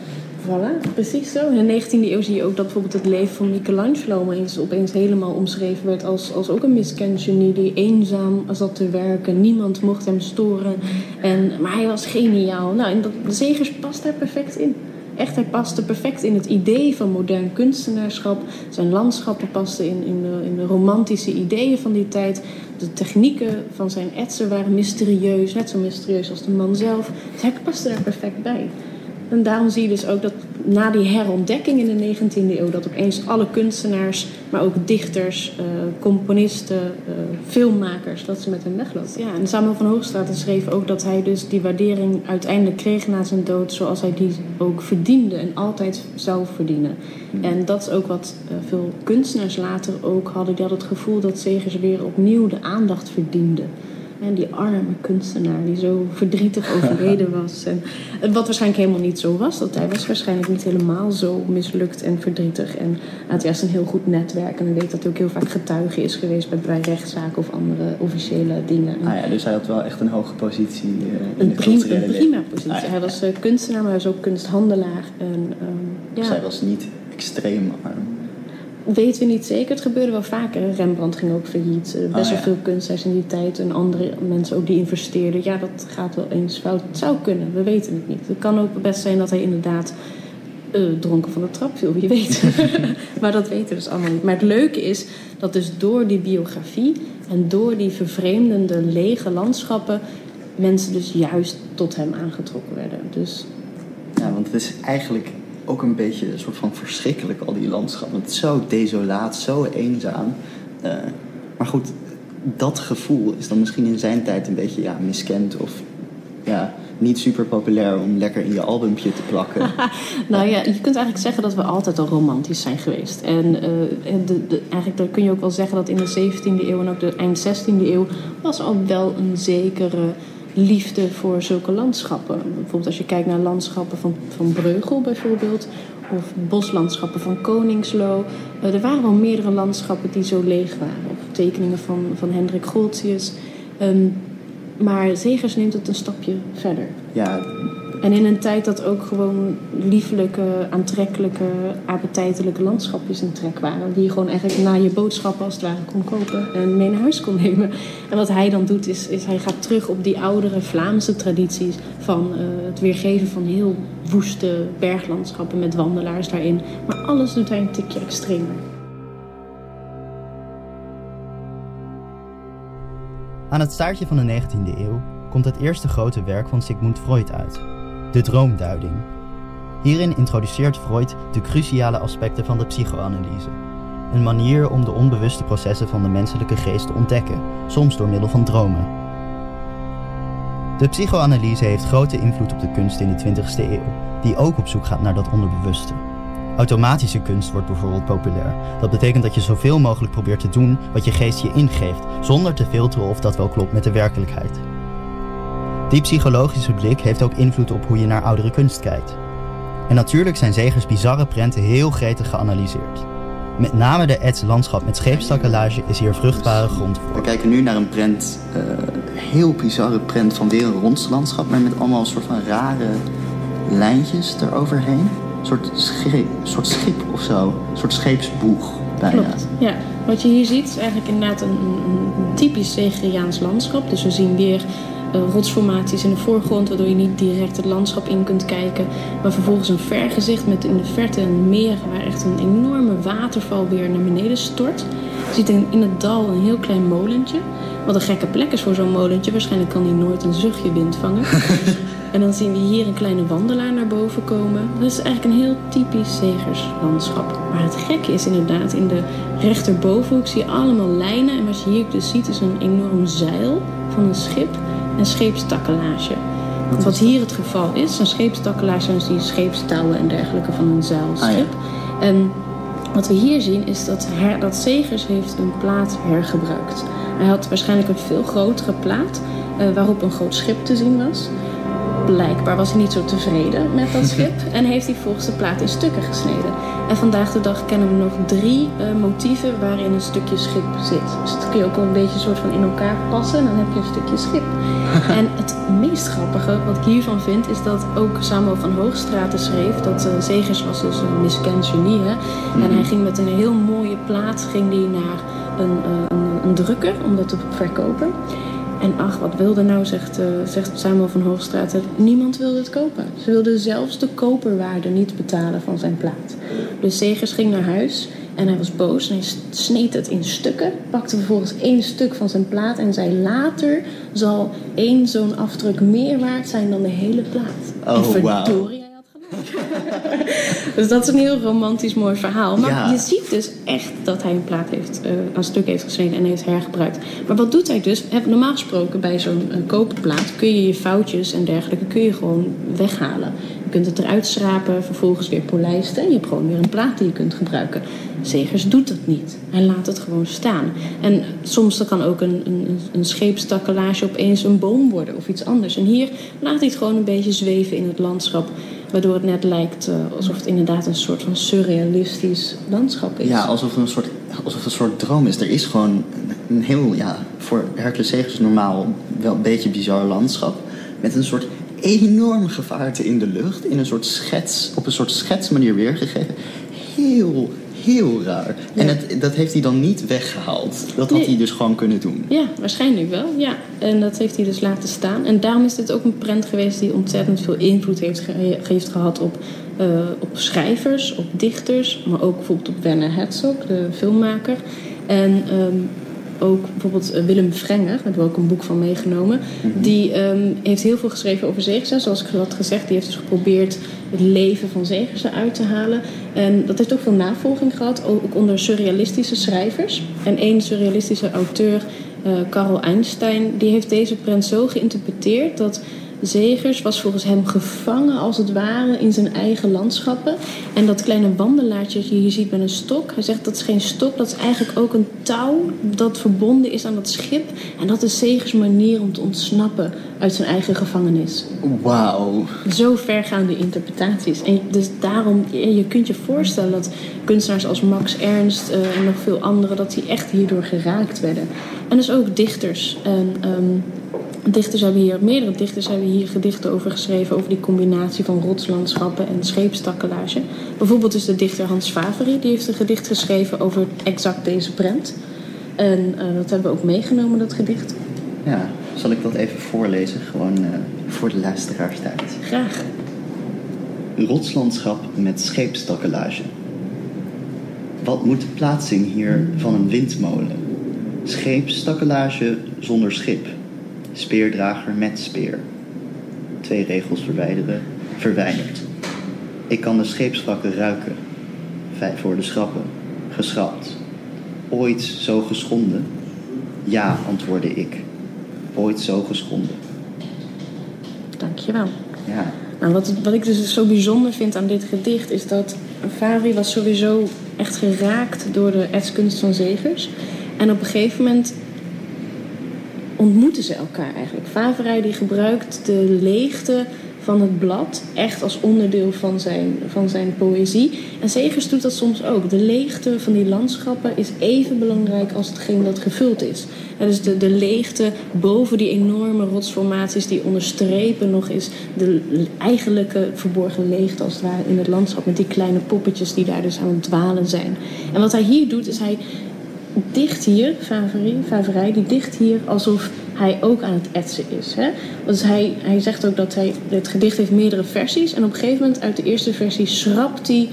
Precies zo. In de 19e eeuw zie je ook dat bijvoorbeeld het leven van Michelangelo opeens, opeens helemaal omschreven werd als, als ook een miskend genie die eenzaam zat te werken. Niemand mocht hem storen. En, maar hij was geniaal. Nou, en dat, de Zegers past daar perfect in. Echt, hij paste perfect in het idee van modern kunstenaarschap. Zijn landschappen pasten in, in, de, in de romantische ideeën van die tijd. De technieken van zijn etsen waren mysterieus, net zo mysterieus als de man zelf. Dus hij paste daar perfect bij. En daarom zie je dus ook dat na die herontdekking in de 19e eeuw... dat opeens alle kunstenaars, maar ook dichters, uh, componisten, uh, filmmakers... dat ze met hem weglopen. Ja, en Samuel van Hoogstraten schreef ook dat hij dus die waardering uiteindelijk kreeg na zijn dood... zoals hij die ook verdiende en altijd zou verdienen. Mm. En dat is ook wat uh, veel kunstenaars later ook hadden. Die hadden het gevoel dat Zegers weer opnieuw de aandacht verdiende... En die arme kunstenaar die zo verdrietig overleden <laughs> was. En wat waarschijnlijk helemaal niet zo was. Dat hij was waarschijnlijk niet helemaal zo mislukt en verdrietig. En hij had juist een heel goed netwerk. En ik weet dat hij ook heel vaak getuige is geweest bij, rechtszaken of andere officiële dingen. Ah ja, dus hij had wel echt een hoge positie uh, in een de prima, een prima positie. Ah, ja. Hij was uh, kunstenaar, maar hij was ook kunsthandelaar. En, um, ja. Dus hij was niet extreem arm weten we niet zeker. Het gebeurde wel vaker. Rembrandt ging ook failliet. Uh, best Ah, wel ja. veel kunstenaars in die tijd. En andere mensen ook die investeerden. Ja, dat gaat wel eens fout. Het zou kunnen. We weten het niet. Het kan ook best zijn dat hij inderdaad uh, dronken van de trap viel. Wie weet. <laughs> maar dat weten we dus allemaal niet. Maar het leuke is dat dus door die biografie... en door die vervreemdende lege landschappen... mensen dus juist tot hem aangetrokken werden. Dus Ja, want het is eigenlijk ook een beetje een soort van verschrikkelijk, al die landschappen. Het is zo desolaat, zo eenzaam. Eh, maar goed, dat gevoel is dan misschien in zijn tijd een beetje ja, miskend of ja, niet super populair om lekker in je albumpje te plakken. <laughs> nou ja, je kunt eigenlijk zeggen dat we altijd al romantisch zijn geweest. En uh, de, eigenlijk dan kun je ook wel zeggen dat in de 17e eeuw en ook de eind 16e eeuw was al wel een zekere liefde voor zulke landschappen. Bijvoorbeeld als je kijkt naar landschappen van, van Breugel bijvoorbeeld, of boslandschappen van Koningslo. Uh, er waren wel meerdere landschappen die zo leeg waren. Of tekeningen van, van Hendrik Goltzius. Um, maar Zegers neemt het een stapje verder. Ja. En in een tijd dat ook gewoon liefelijke, aantrekkelijke, appetijtelijke landschapjes in trek waren. Die je gewoon eigenlijk na je boodschappen als het ware kon kopen en mee naar huis kon <laughs> nemen. En wat hij dan doet is, is hij gaat terug op die oudere Vlaamse tradities van uh, het weergeven van heel woeste berglandschappen met wandelaars daarin. Maar alles doet hij een tikje extremer. Aan het staartje van de 19e eeuw komt het eerste grote werk van Sigmund Freud uit, de droomduiding. Hierin introduceert Freud de cruciale aspecten van de psychoanalyse. Een manier om de onbewuste processen van de menselijke geest te ontdekken, soms door middel van dromen. De psychoanalyse heeft grote invloed op de kunst in de 20e eeuw, die ook op zoek gaat naar dat onderbewuste. Automatische kunst wordt bijvoorbeeld populair. Dat betekent dat je zoveel mogelijk probeert te doen wat je geest je ingeeft, zonder te filteren of dat wel klopt met de werkelijkheid. Die psychologische blik heeft ook invloed op hoe je naar oudere kunst kijkt. En natuurlijk zijn Zegers bizarre prenten heel gretig geanalyseerd. Met name de Eds landschap met scheepstakkelage is hier vruchtbare grond voor. We kijken nu naar een prent, uh, heel bizarre prent van weer een ronslandschap, maar met allemaal een soort van rare lijntjes eroverheen. Een soort, schip, soort schip of zo. Een soort scheepsboeg bijna. Klopt, ja. Wat je hier ziet is eigenlijk inderdaad een, een typisch Zegeriaans landschap. Dus we zien weer rotsformaties in de voorgrond, waardoor je niet direct het landschap in kunt kijken. Maar vervolgens een vergezicht met in de verte een meer waar echt een enorme waterval weer naar beneden stort. Je ziet in, in het dal een heel klein molentje. Wat een gekke plek is voor zo'n molentje. Waarschijnlijk kan die nooit een zuchtje wind vangen. <laughs> En dan zien we hier een kleine wandelaar naar boven komen. Dat is eigenlijk een heel typisch zegerslandschap. Maar het gekke is inderdaad, in de rechterbovenhoek zie je allemaal lijnen. En wat je hier dus ziet is een enorm zeil van een schip en scheepstakkelage. Want wat hier het geval is, een scheepstakkelage zijn die scheepstouwen en dergelijke van een zeilschip. Ah, en wat we hier zien is dat, her, dat Zegers heeft een plaat hergebruikt. Hij had waarschijnlijk een veel grotere plaat uh, waarop een groot schip te zien was blijkbaar was hij niet zo tevreden met dat <laughs> schip en heeft hij volgens de plaat in stukken gesneden. En vandaag de dag kennen we nog drie uh, motieven waarin een stukje schip zit. Dus dat kun je ook wel een beetje soort van in elkaar passen en dan heb je een stukje schip. <laughs> en het meest grappige wat ik hiervan vind is dat ook Samuel van Hoogstraten schreef dat uh, Zegers was dus een miskend genie. Hè? En hij mhm. ging met een heel mooie plaat ging die naar een, uh, een, een drukker om dat te verkopen. En ach, wat wilde nou, zegt, uh, zegt Samuel van Hoogstraat. Niemand wilde het kopen. Ze wilden zelfs de koperwaarde niet betalen van zijn plaat. Dus Zegers ging naar huis en hij was boos en hij sneed het in stukken. Pakte vervolgens één stuk van zijn plaat en zei later zal één zo'n afdruk meer waard zijn dan de hele plaat. Oh, en wow. Dus dat is een heel romantisch mooi verhaal. Maar je ziet dus echt dat hij een plaat heeft, uh, een stuk heeft geschreven en heeft hergebruikt. Maar wat doet hij dus? Normaal gesproken bij zo'n koperplaat kun je je foutjes en dergelijke kun je gewoon weghalen. Je kunt het eruit schrapen, vervolgens weer polijsten en je hebt gewoon weer een plaat die je kunt gebruiken. Zegers doet dat niet. Hij laat het gewoon staan. En soms kan ook een, een, een scheepstakkelage opeens een boom worden of iets anders. En hier laat hij het gewoon een beetje zweven in het landschap. Waardoor het net lijkt uh, alsof het inderdaad een soort van surrealistisch landschap is. Ja, alsof het een soort, alsof een soort droom is. Er is gewoon een heel, ja, voor Hercules Zegers normaal wel een beetje bizar landschap. Met een soort enorm gevaarte in de lucht. In een soort schets, op een soort schetsmanier weergegeven. Heel, heel raar. En het, dat heeft hij dan niet weggehaald. Dat had hij dus gewoon kunnen doen. Ja, waarschijnlijk wel. Ja. En dat heeft hij dus laten staan. En daarom is dit ook een prent geweest die ontzettend veel invloed heeft, heeft gehad op, uh, op schrijvers, op dichters. Maar ook bijvoorbeeld op Werner Herzog, de filmmaker. En um, ook bijvoorbeeld eh, Willem Vrenger, daar hebben we ook een boek van meegenomen. Die ehm, heeft heel veel geschreven over zegers. Zoals ik had gezegd, die heeft dus geprobeerd het leven van zegers eruit te halen. En dat heeft ook veel navolging gehad, ook onder surrealistische schrijvers. En één surrealistische auteur, uh, Karl Einstein, die heeft deze prent zo geïnterpreteerd dat Zegers was volgens hem gevangen als het ware in zijn eigen landschappen. En dat kleine wandelaartje dat je hier ziet met een stok. Hij zegt dat is geen stok, dat is eigenlijk ook een touw dat verbonden is aan dat schip. En dat is Zegers manier om te ontsnappen uit zijn eigen gevangenis. Wauw. Zo vergaande interpretaties. En dus daarom, je kunt je voorstellen dat kunstenaars als Max Ernst uh, en nog veel anderen, dat die echt hierdoor geraakt werden. En dus ook dichters. En, um, dichters hebben hier, meerdere dichters hebben hier gedichten over geschreven, over die combinatie van rotslandschappen en scheepstakkelage. Bijvoorbeeld is de dichter Hans Faveri, die heeft een gedicht geschreven over exact deze prent. En uh, dat hebben we ook meegenomen, dat gedicht. Ja, zal ik dat even voorlezen, gewoon uh, voor de luisteraars thuis? Graag. Rotslandschap met scheepstakkelage. Wat moet de plaatsing hier van een windmolen? Scheepstakkelage zonder schip speerdrager met speer. Twee regels verwijderen, verwijderd. Ik kan de scheepswrakken ruiken. Vijf voor de schrappen, geschrapt. Ooit zo geschonden? Ja, antwoordde ik. Ooit zo geschonden. Dankjewel. Ja. Nou, wat, wat ik dus zo bijzonder vind aan dit gedicht is dat Favi was sowieso echt geraakt door de etskunst van Zegers. En op een gegeven moment ontmoeten ze elkaar eigenlijk. Faverij die gebruikt de leegte van het blad echt als onderdeel van zijn, van zijn poëzie. En Zegers doet dat soms ook. De leegte van die landschappen is even belangrijk als hetgeen dat gevuld is. En dus de, de leegte boven die enorme rotsformaties die onderstrepen nog eens de eigenlijke verborgen leegte als het ware in het landschap. Met die kleine poppetjes die daar dus aan het dwalen zijn. En wat hij hier doet is hij dicht hier, Faverij, die dicht hier alsof hij ook aan het etsen is. Hè? Dus hij, hij zegt ook dat hij, het gedicht heeft meerdere versies. En op een gegeven moment uit de eerste versie schrapt hij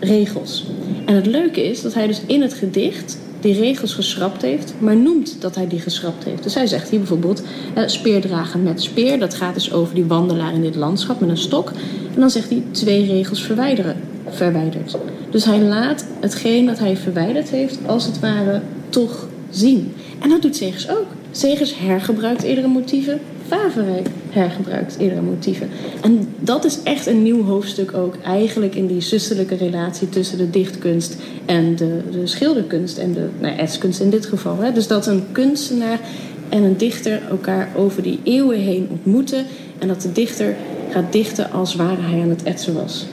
regels. En het leuke is dat hij dus in het gedicht die regels geschrapt heeft, maar noemt dat hij die geschrapt heeft. Dus hij zegt hier bijvoorbeeld eh, speerdragen met speer. Dat gaat dus over die wandelaar in dit landschap met een stok. En dan zegt hij twee regels verwijderen. Verwijderd. Dus hij laat hetgeen dat hij verwijderd heeft, als het ware, toch zien. En dat doet Zegers ook. Zegers hergebruikt eerdere motieven. Faverij hergebruikt eerdere motieven. En dat is echt een nieuw hoofdstuk ook eigenlijk in die zusterlijke relatie tussen de dichtkunst en de, de schilderkunst en de nou, etskunst in dit geval. Hè. Dus dat een kunstenaar en een dichter elkaar over die eeuwen heen ontmoeten en dat de dichter gaat dichten als ware hij aan het etsen was.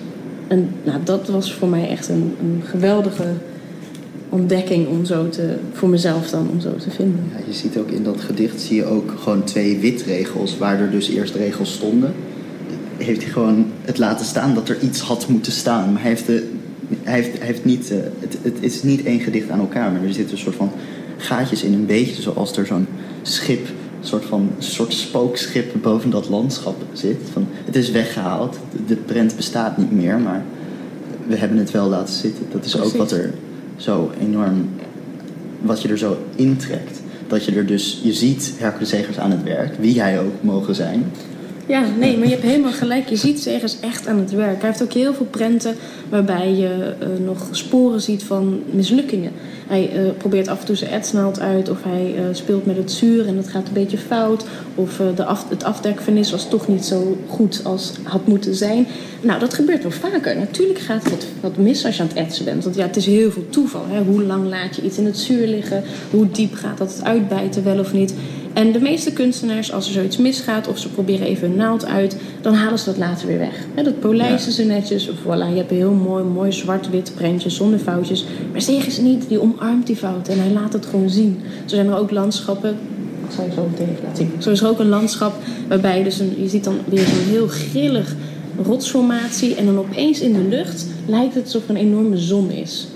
En nou, dat was voor mij echt een, een geweldige ontdekking om zo te, voor mezelf dan om zo te vinden. Ja, je ziet ook in dat gedicht zie je ook gewoon twee witregels, waar er dus eerst regels stonden. Heeft hij gewoon het laten staan dat er iets had moeten staan. Maar hij heeft, de, hij heeft, heeft niet, uh, het, het is niet één gedicht aan elkaar, maar er zitten een soort van gaatjes in, een beetje zoals er zo'n schip, soort van soort spookschip boven dat landschap zit. Van, het is weggehaald, de prent bestaat niet meer, maar we hebben het wel laten zitten. Dat is Precies. ook wat er zo enorm, wat je er zo intrekt. Dat je er dus, je ziet Hercules Zegers aan het werk, wie hij ook mogen zijn. Ja, nee, maar je hebt helemaal gelijk. Je ziet Zegers echt aan het werk. Hij heeft ook heel veel prenten waarbij je uh, nog sporen ziet van mislukkingen. Hij uh, probeert af en toe zijn etsnaald uit of hij uh, speelt met het zuur en het gaat een beetje fout. Of de af, het afdekvernis was toch niet zo goed als had moeten zijn. Nou, dat gebeurt wel vaker. Natuurlijk gaat het wat mis als je aan het etsen bent. Want ja, het is heel veel toeval. Hè? Hoe lang laat je iets in het zuur liggen? Hoe diep gaat dat het uitbijten wel of niet? En de meeste kunstenaars, als er zoiets misgaat of ze proberen even een naald uit, dan halen ze dat later weer weg. dat polijsten ze netjes. Of voilà, je hebt een heel mooi, mooi zwart-wit prentje zonder foutjes. Maar zeggen ze niet, die omarmt die fout en hij laat het gewoon zien. Zo zijn er ook landschappen. Ik zal je zo meteen even laten zien. Zo is er ook een landschap waarbij je dus een, je ziet dan weer zo'n heel grillig rotsformatie. En dan opeens in de lucht lijkt het alsof er een enorme zon is.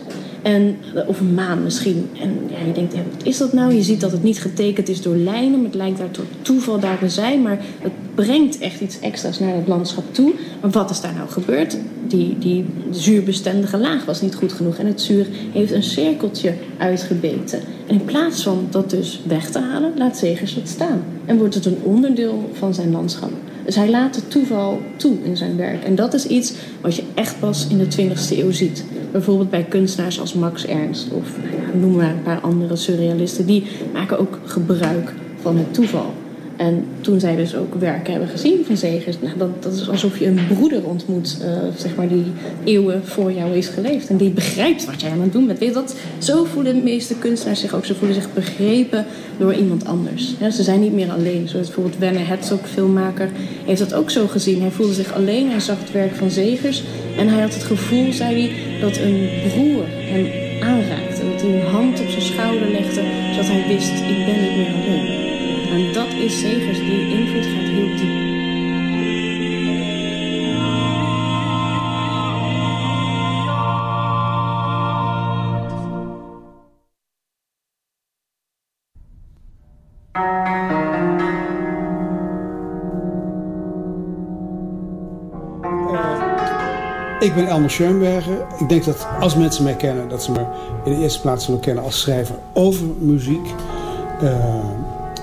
En, of een maan misschien. En ja, je denkt, wat is dat nou? Je ziet dat het niet getekend is door lijnen. Maar het lijkt daar tot toeval daar te zijn. Maar het brengt echt iets extra's naar het landschap toe. Maar wat is daar nou gebeurd? Die, die zuurbestendige laag was niet goed genoeg. En het zuur heeft een cirkeltje uitgebeten. En in plaats van dat dus weg te halen, laat Zegers het staan. En wordt het een onderdeel van zijn landschap. Dus hij laat het toeval toe in zijn werk. En dat is iets wat je echt pas in de 20e eeuw ziet. Bijvoorbeeld bij kunstenaars als Max Ernst of nou ja, noem maar een paar andere surrealisten. Die maken ook gebruik van het toeval. En toen zij dus ook werken hebben gezien van Zegers, nou, dat, dat is alsof je een broeder ontmoet, uh, zeg maar, die eeuwen voor jou is geleefd. En die begrijpt wat jij aan het doen bent. Weet dat, zo voelen de meeste kunstenaars zich ook. Ze voelen zich begrepen door iemand anders. Ze zijn niet meer alleen. Zoals bijvoorbeeld Werner Herzog, filmmaker, heeft dat ook zo gezien. Hij voelde zich alleen, hij zag het werk van Zegers. En hij had het gevoel, zei hij, dat een broer hem aanraakte. Dat hij een hand op zijn schouder legde, zodat hij wist, ik ben niet meer alleen. En dat is Zegers, die invloed gaat heel diep. Ik ben Elmer Schoenberger. Ik denk dat als mensen mij kennen, dat ze me in de eerste plaats zullen kennen als schrijver over muziek. Uh,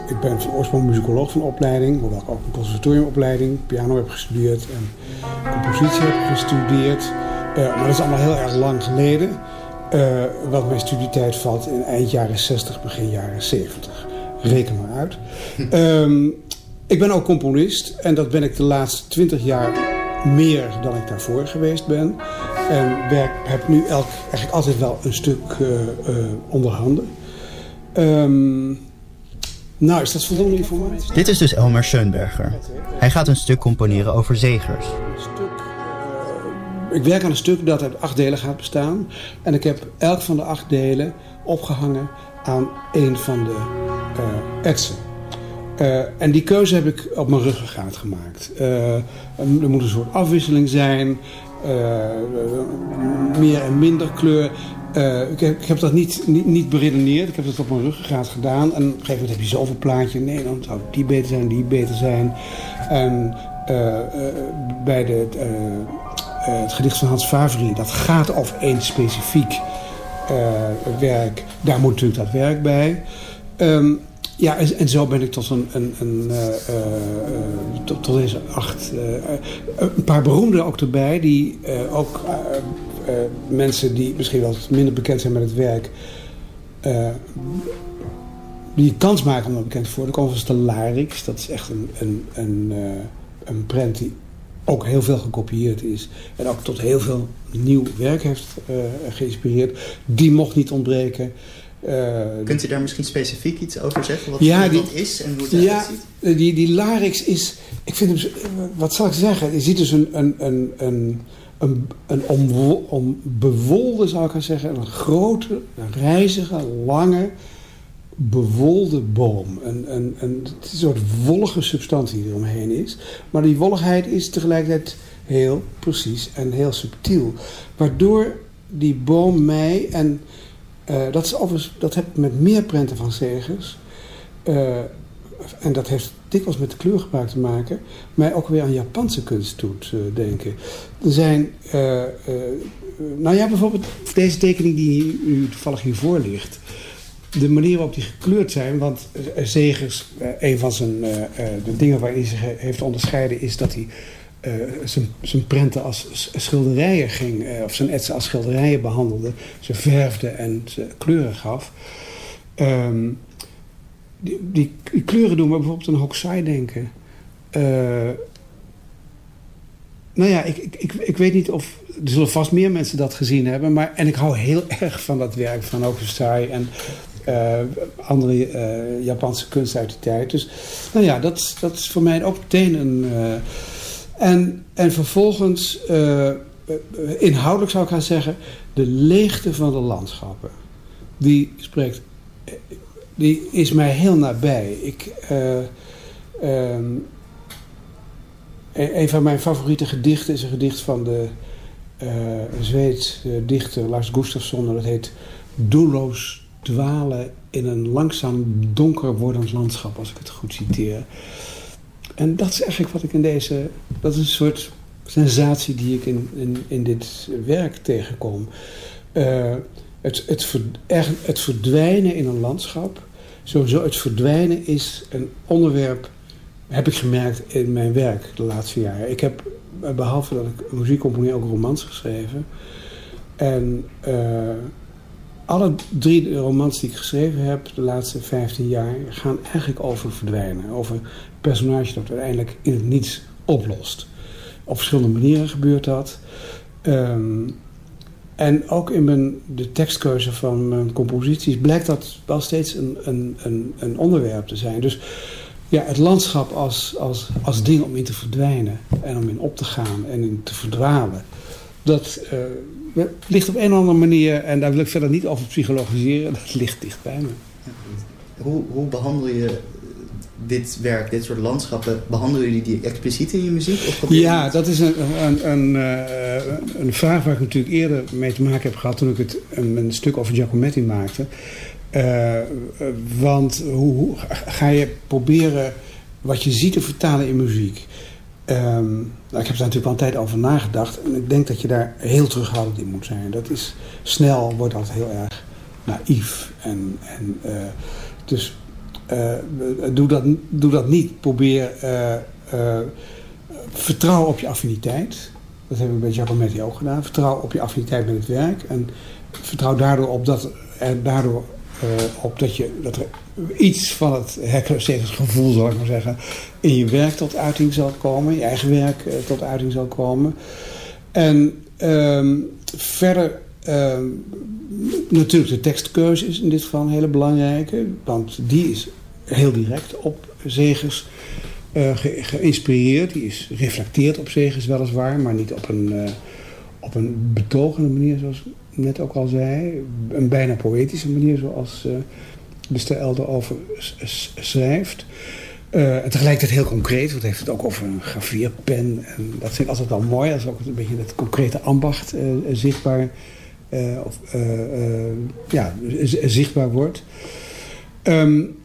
ik ben van oorsprong muzikoloog van opleiding, hoewel ik ook een conservatoriumopleiding, piano heb gestudeerd en compositie heb gestudeerd. Uh, maar dat is allemaal heel erg lang geleden. Uh, want mijn studietijd valt in eind jaren 60, begin jaren 70. Reken maar uit. um, ik ben ook componist en dat ben ik de laatste 20 jaar meer dan ik daarvoor geweest ben. En werk, heb nu elk, eigenlijk altijd wel een stuk uh, onder handen. Um, nou, is dat voldoende informatie? Dit is dus Elmer Schoenberger. Hij gaat een stuk componeren over zegers. ik werk aan een stuk dat uit acht delen gaat bestaan. En ik heb elk van de acht delen opgehangen aan een van de uh, etsen. Uh, en die keuze heb ik op mijn ruggengraat gemaakt. Uh, er moet een soort afwisseling zijn. meer en minder kleur. Uh, ik, heb, ik, heb, dat niet, niet, niet, beredeneerd. Ik heb dat op mijn ruggengraat gedaan. En op een gegeven moment heb je zoveel plaatjes. Nee, dan zou die beter zijn, die beter zijn. En uh, uh, bij de, het gedicht van Hans Favri, dat gaat over één specifiek werk. Daar moet natuurlijk dat werk bij. Um, ja, en, zo ben ik tot, een, een, een tot, deze acht... een paar beroemde ook erbij, die ook uh, mensen die misschien wel minder bekend zijn met het werk... Uh, die kans maken om er bekend te worden. Overigens de Larix, dat is echt een, een, een, uh, een prent die ook heel veel gekopieerd is. En ook tot heel veel nieuw werk heeft geïnspireerd. Die mocht niet ontbreken. Kunt u daar misschien specifiek iets over zeggen? Wat ja, die, dat is en hoe het ja, ziet? Die, die Larix is... Ik vind hem... Wat zal ik zeggen? Je ziet dus een... een, een, een een, een onbewolde, zou ik gaan zeggen, een grote, rijzige, lange, bewolde boom. Een, een, een, soort wollige substantie die eromheen is. Maar die wolligheid is tegelijkertijd heel precies en heel subtiel. Waardoor die boom mij, en uh, dat, is dat heb ik met meer prenten van Segers... Uh, en dat heeft dikwijls met kleurgebruik te maken, mij ook weer aan Japanse kunst doet denken. Er zijn, uh, uh, nou ja, bijvoorbeeld deze tekening die u toevallig hiervoor ligt. De manier waarop die gekleurd zijn, want Zegers, een van zijn, de dingen waarin hij zich heeft onderscheiden, is dat hij zijn, zijn prenten als schilderijen ging, of zijn etsen als schilderijen behandelde. Ze verfde en ze kleuren gaf. Um, die, die, kleuren doen me bijvoorbeeld aan Hokusai denken. Uh, nou ja, ik, ik, ik, weet niet of... Er zullen vast meer mensen dat gezien hebben. Maar, en ik hou heel <laughs> erg van dat werk van Hokusai en uh, andere uh, Japanse kunst uit die tijd. Dus nou ja, dat, dat is voor mij ook meteen een... en, en vervolgens, inhoudelijk zou ik gaan zeggen... de leegte van de landschappen. Die spreekt die is mij heel nabij. Ik, uh, um, een van mijn favoriete gedichten is een gedicht van de uh, een Zweeds dichter, Lars Gustafsson, dat heet Doelloos dwalen in een langzaam donker wordend landschap, als ik het goed citeer. En dat is eigenlijk wat ik in deze, dat is een soort sensatie die ik in, in, in dit werk tegenkom. Uh, het, het, verdwijnen in een landschap, sowieso het verdwijnen is een onderwerp, heb ik gemerkt in mijn werk de laatste jaren. Ik heb, behalve dat ik muziek componeer, ook romans geschreven. En uh, alle drie romans die ik geschreven heb de laatste 15 jaar gaan eigenlijk over verdwijnen. Over een personage dat uiteindelijk in het niets oplost. Op verschillende manieren gebeurt dat. Um, en ook in mijn, de tekstkeuze van mijn composities blijkt dat wel steeds een, een, een, een onderwerp te zijn. Dus ja, het landschap als, als, als ding om in te verdwijnen en om in op te gaan en in te verdwalen. Dat uh, ligt op een of andere manier, en daar wil ik verder niet over psychologiseren, <laughs> dat ligt dicht bij me. Hoe, hoe behandel je dit werk, dit soort landschappen, behandelen jullie die expliciet in je muziek? Of ja, dat is een, een, een, uh, een, vraag waar ik natuurlijk eerder mee te maken heb gehad toen ik het, een, stuk over Giacometti maakte. Uh, want hoe, hoe, ga je proberen wat je ziet te vertalen in muziek? Um, nou, ik heb daar natuurlijk al een tijd over nagedacht. En ik denk dat je daar heel terughoudend in moet zijn. Dat is snel, wordt dat heel erg naïef. En, en, uh, dus doe, dat, doe dat niet. Probeer uh, vertrouw op je affiniteit. Dat hebben we bij Giacometti ook gedaan. Vertrouw op je affiniteit met het werk. En vertrouw daardoor op dat, er daardoor, op dat, je, dat er iets van het gevoel, zal ik maar zeggen, in je werk tot uiting zal komen. Je eigen werk tot uiting zal komen. En um, verder Ehm, natuurlijk de tekstkeuze is in dit geval een hele belangrijke. Want die is heel direct op Zegers uh, geïnspireerd. Die is reflecteerd op Zegers weliswaar, maar niet op een, uh, op een betogende manier zoals ik net ook al zei. Een bijna poëtische manier zoals uh, de Stel erover schrijft. tegelijkertijd heel concreet, want heeft het ook over een gravierpen. En dat vind ik altijd wel mooi, als ook een beetje het concrete ambacht zichtbaar of, uh, ja, zichtbaar wordt. Um,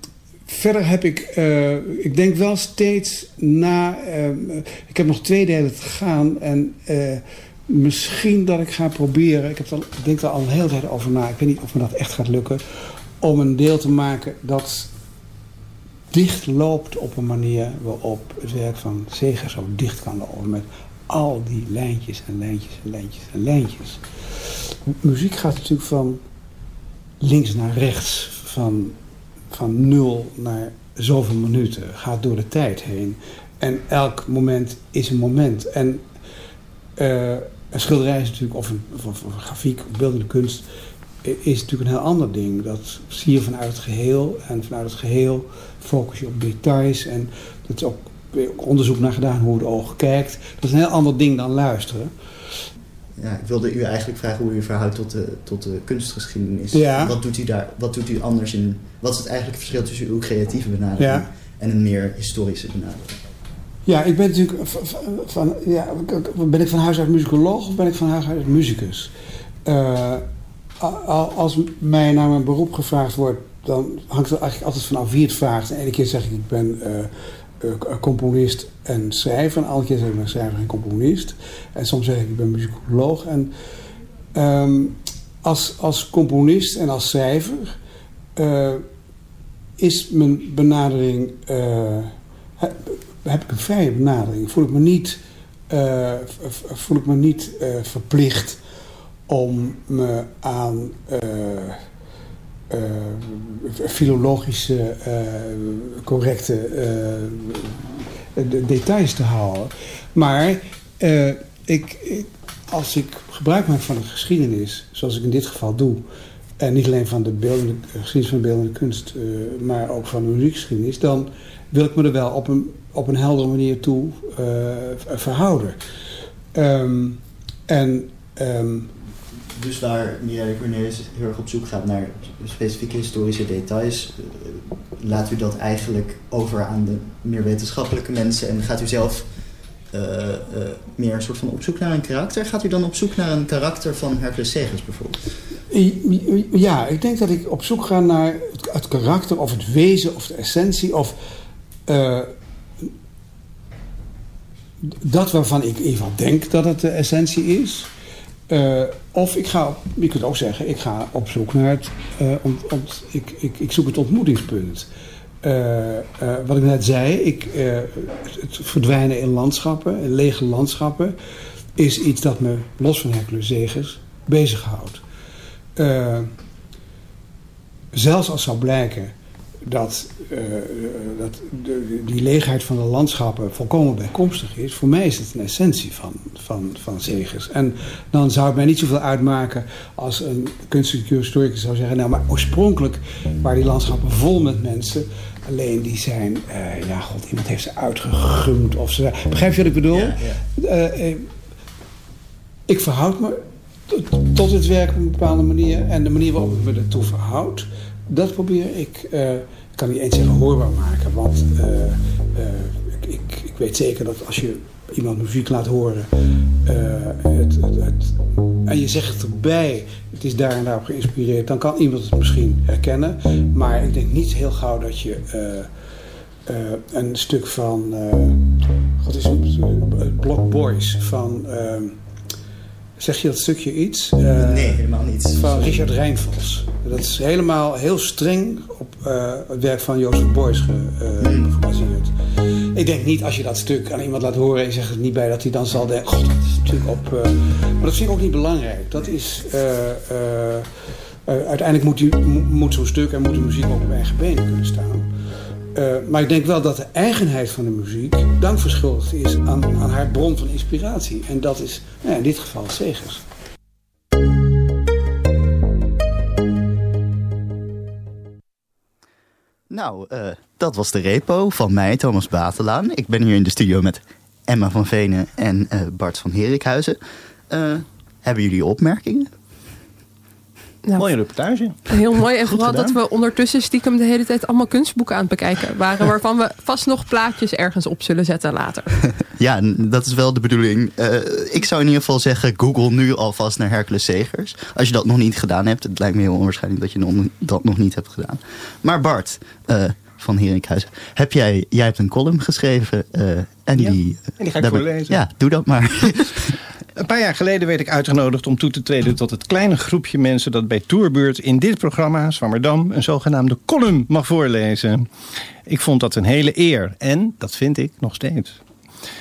verder heb ik, ik denk wel steeds na, ik heb nog twee delen te gaan en misschien dat ik ga proberen, ik, heb al, ik denk er al een hele tijd over na, ik weet niet of me dat echt gaat lukken, om een deel te maken dat dicht loopt op een manier waarop het werk van Zegers ook dicht kan lopen met al die lijntjes en lijntjes en lijntjes en lijntjes muziek gaat natuurlijk van links naar rechts, van, van nul naar zoveel minuten, gaat door de tijd heen. En elk moment is een moment. En uh, een schilderij is natuurlijk, of een, of, een grafiek, of beeldende kunst, is natuurlijk een heel ander ding. Dat zie je vanuit het geheel. En vanuit het geheel focus je op details. En dat is ook onderzoek naar gedaan hoe het oog kijkt. Dat is een heel ander ding dan luisteren ja, ik wilde u eigenlijk vragen hoe u verhoudt tot de, tot de kunstgeschiedenis. Ja. Wat, doet u daar, wat doet u anders in? Wat is het eigenlijk verschil tussen uw creatieve benadering en een meer historische benadering? Ja, ik ben natuurlijk van, ja, ben ik van huis uit muzikoloog of ben ik van huis uit muzikus? Uh, als mij naar mijn beroep gevraagd wordt, dan hangt het eigenlijk altijd vanaf wie het vraagt. De ene keer zeg ik, ik ben uh, componist en schrijver. En andere keer zeg ik, ben schrijver en componist. En soms zeg ik, ik ben muzikoloog. En um, als, als componist en als schrijver uh, is mijn benadering... Uh, heb, ik een vrije benadering. Voel ik me niet, voel ik me niet verplicht om me aan filologische, uh, correcte uh, details te houden. Maar ik, ik, als ik gebruik maak van de geschiedenis, zoals ik in dit geval doe, en niet alleen van de geschiedenis van de beeldende kunst, maar ook van de muziekgeschiedenis, dan wil ik me er wel op een, op een heldere manier toe verhouden. Um, en um, dus waar Mireille Cornelis heel erg op zoek gaat naar specifieke historische details, eh, laat u dat eigenlijk over aan de meer wetenschappelijke mensen en gaat u zelf eh, eh, meer een soort van op zoek naar een karakter? Gaat u dan op zoek naar een karakter van Hercules Segers bijvoorbeeld? Ja, ik denk dat ik op zoek ga naar het, het karakter of het wezen of de essentie of dat waarvan ik geval denk dat het de essentie is. Uh, of ik ga, je kunt ook zeggen, ik ga op zoek naar het, ont, ik, ik, ik zoek het ontmoetingspunt. Uh, wat ik net zei, ik, het verdwijnen in landschappen, in lege landschappen, is iets dat me, los van Hercules Zegers, bezighoudt. zelfs als zou blijken dat, uh, dat de, die leegheid van de landschappen volkomen bijkomstig is. Voor mij is het een essentie van, van, van Zegers. En dan zou het mij niet zoveel uitmaken als een kunstelijke historicus zou zeggen... nou, maar oorspronkelijk waren die landschappen vol met mensen... Alleen die zijn, uh, ja god, iemand heeft ze uitgegumd of ze... Begrijp je wat ik bedoel? Ja, ja. Uh, ik verhoud me tot het werk op een bepaalde manier. En de manier waarop ik me ertoe verhoud dat probeer ik, uh, ik kan niet eens zeggen hoorbaar maken, want uh, uh, ik, ik, ik, weet zeker dat als je iemand muziek laat horen het, het, en je zegt erbij, het is daar en daarop geïnspireerd, dan kan iemand het misschien herkennen. Maar ik denk niet heel gauw dat je een stuk van, wat is het, Block Boys van Zeg je dat stukje iets? Uh, nee, helemaal niet. Van Richard Rijnvals. Dat is helemaal heel streng op uh, het werk van Jozef Beuys ge, uh, hmm. gebaseerd. Ik denk niet als je dat stuk aan iemand laat horen en zegt het niet bij dat hij dan zal denken: God, dat is natuurlijk op. maar dat vind ik ook niet belangrijk. Dat is. uiteindelijk moet, die, moet zo'n stuk en moet de muziek ook op eigen benen kunnen staan. Uh, maar ik denk wel dat de eigenheid van de muziek dank verschuldigd is aan, aan haar bron van inspiratie. En dat is nou in dit geval Segers. Nou, uh, dat was de repo van mij, Thomas Batelaan. Ik ben hier in de studio met Emma van Venen en uh, Bart van Herikhuizen. hebben jullie opmerkingen? Nou, Mooie reportage. Heel mooi. En vooral dat we ondertussen stiekem de hele tijd allemaal kunstboeken aan het bekijken waren. <laughs> Waarvan we vast nog plaatjes ergens op zullen zetten later. <laughs> Ja, dat is wel de bedoeling. Uh, ik zou in ieder geval zeggen, Google nu alvast naar Hercules Segers. Als je dat nog niet gedaan hebt. Het lijkt me heel onwaarschijnlijk dat je dat nog niet hebt gedaan. Maar Bart uh, van Herinkhuizen, heb jij, jij hebt een column geschreven. Uh, en, ja, die, en die ga ik voorlezen. Ja, doe dat maar. <laughs> Een paar jaar geleden werd ik uitgenodigd om toe te treden tot het kleine groepje mensen dat bij Tourbeurt in dit programma, Zwammerdam, een zogenaamde column mag voorlezen. Ik vond dat een hele eer en dat vind ik nog steeds.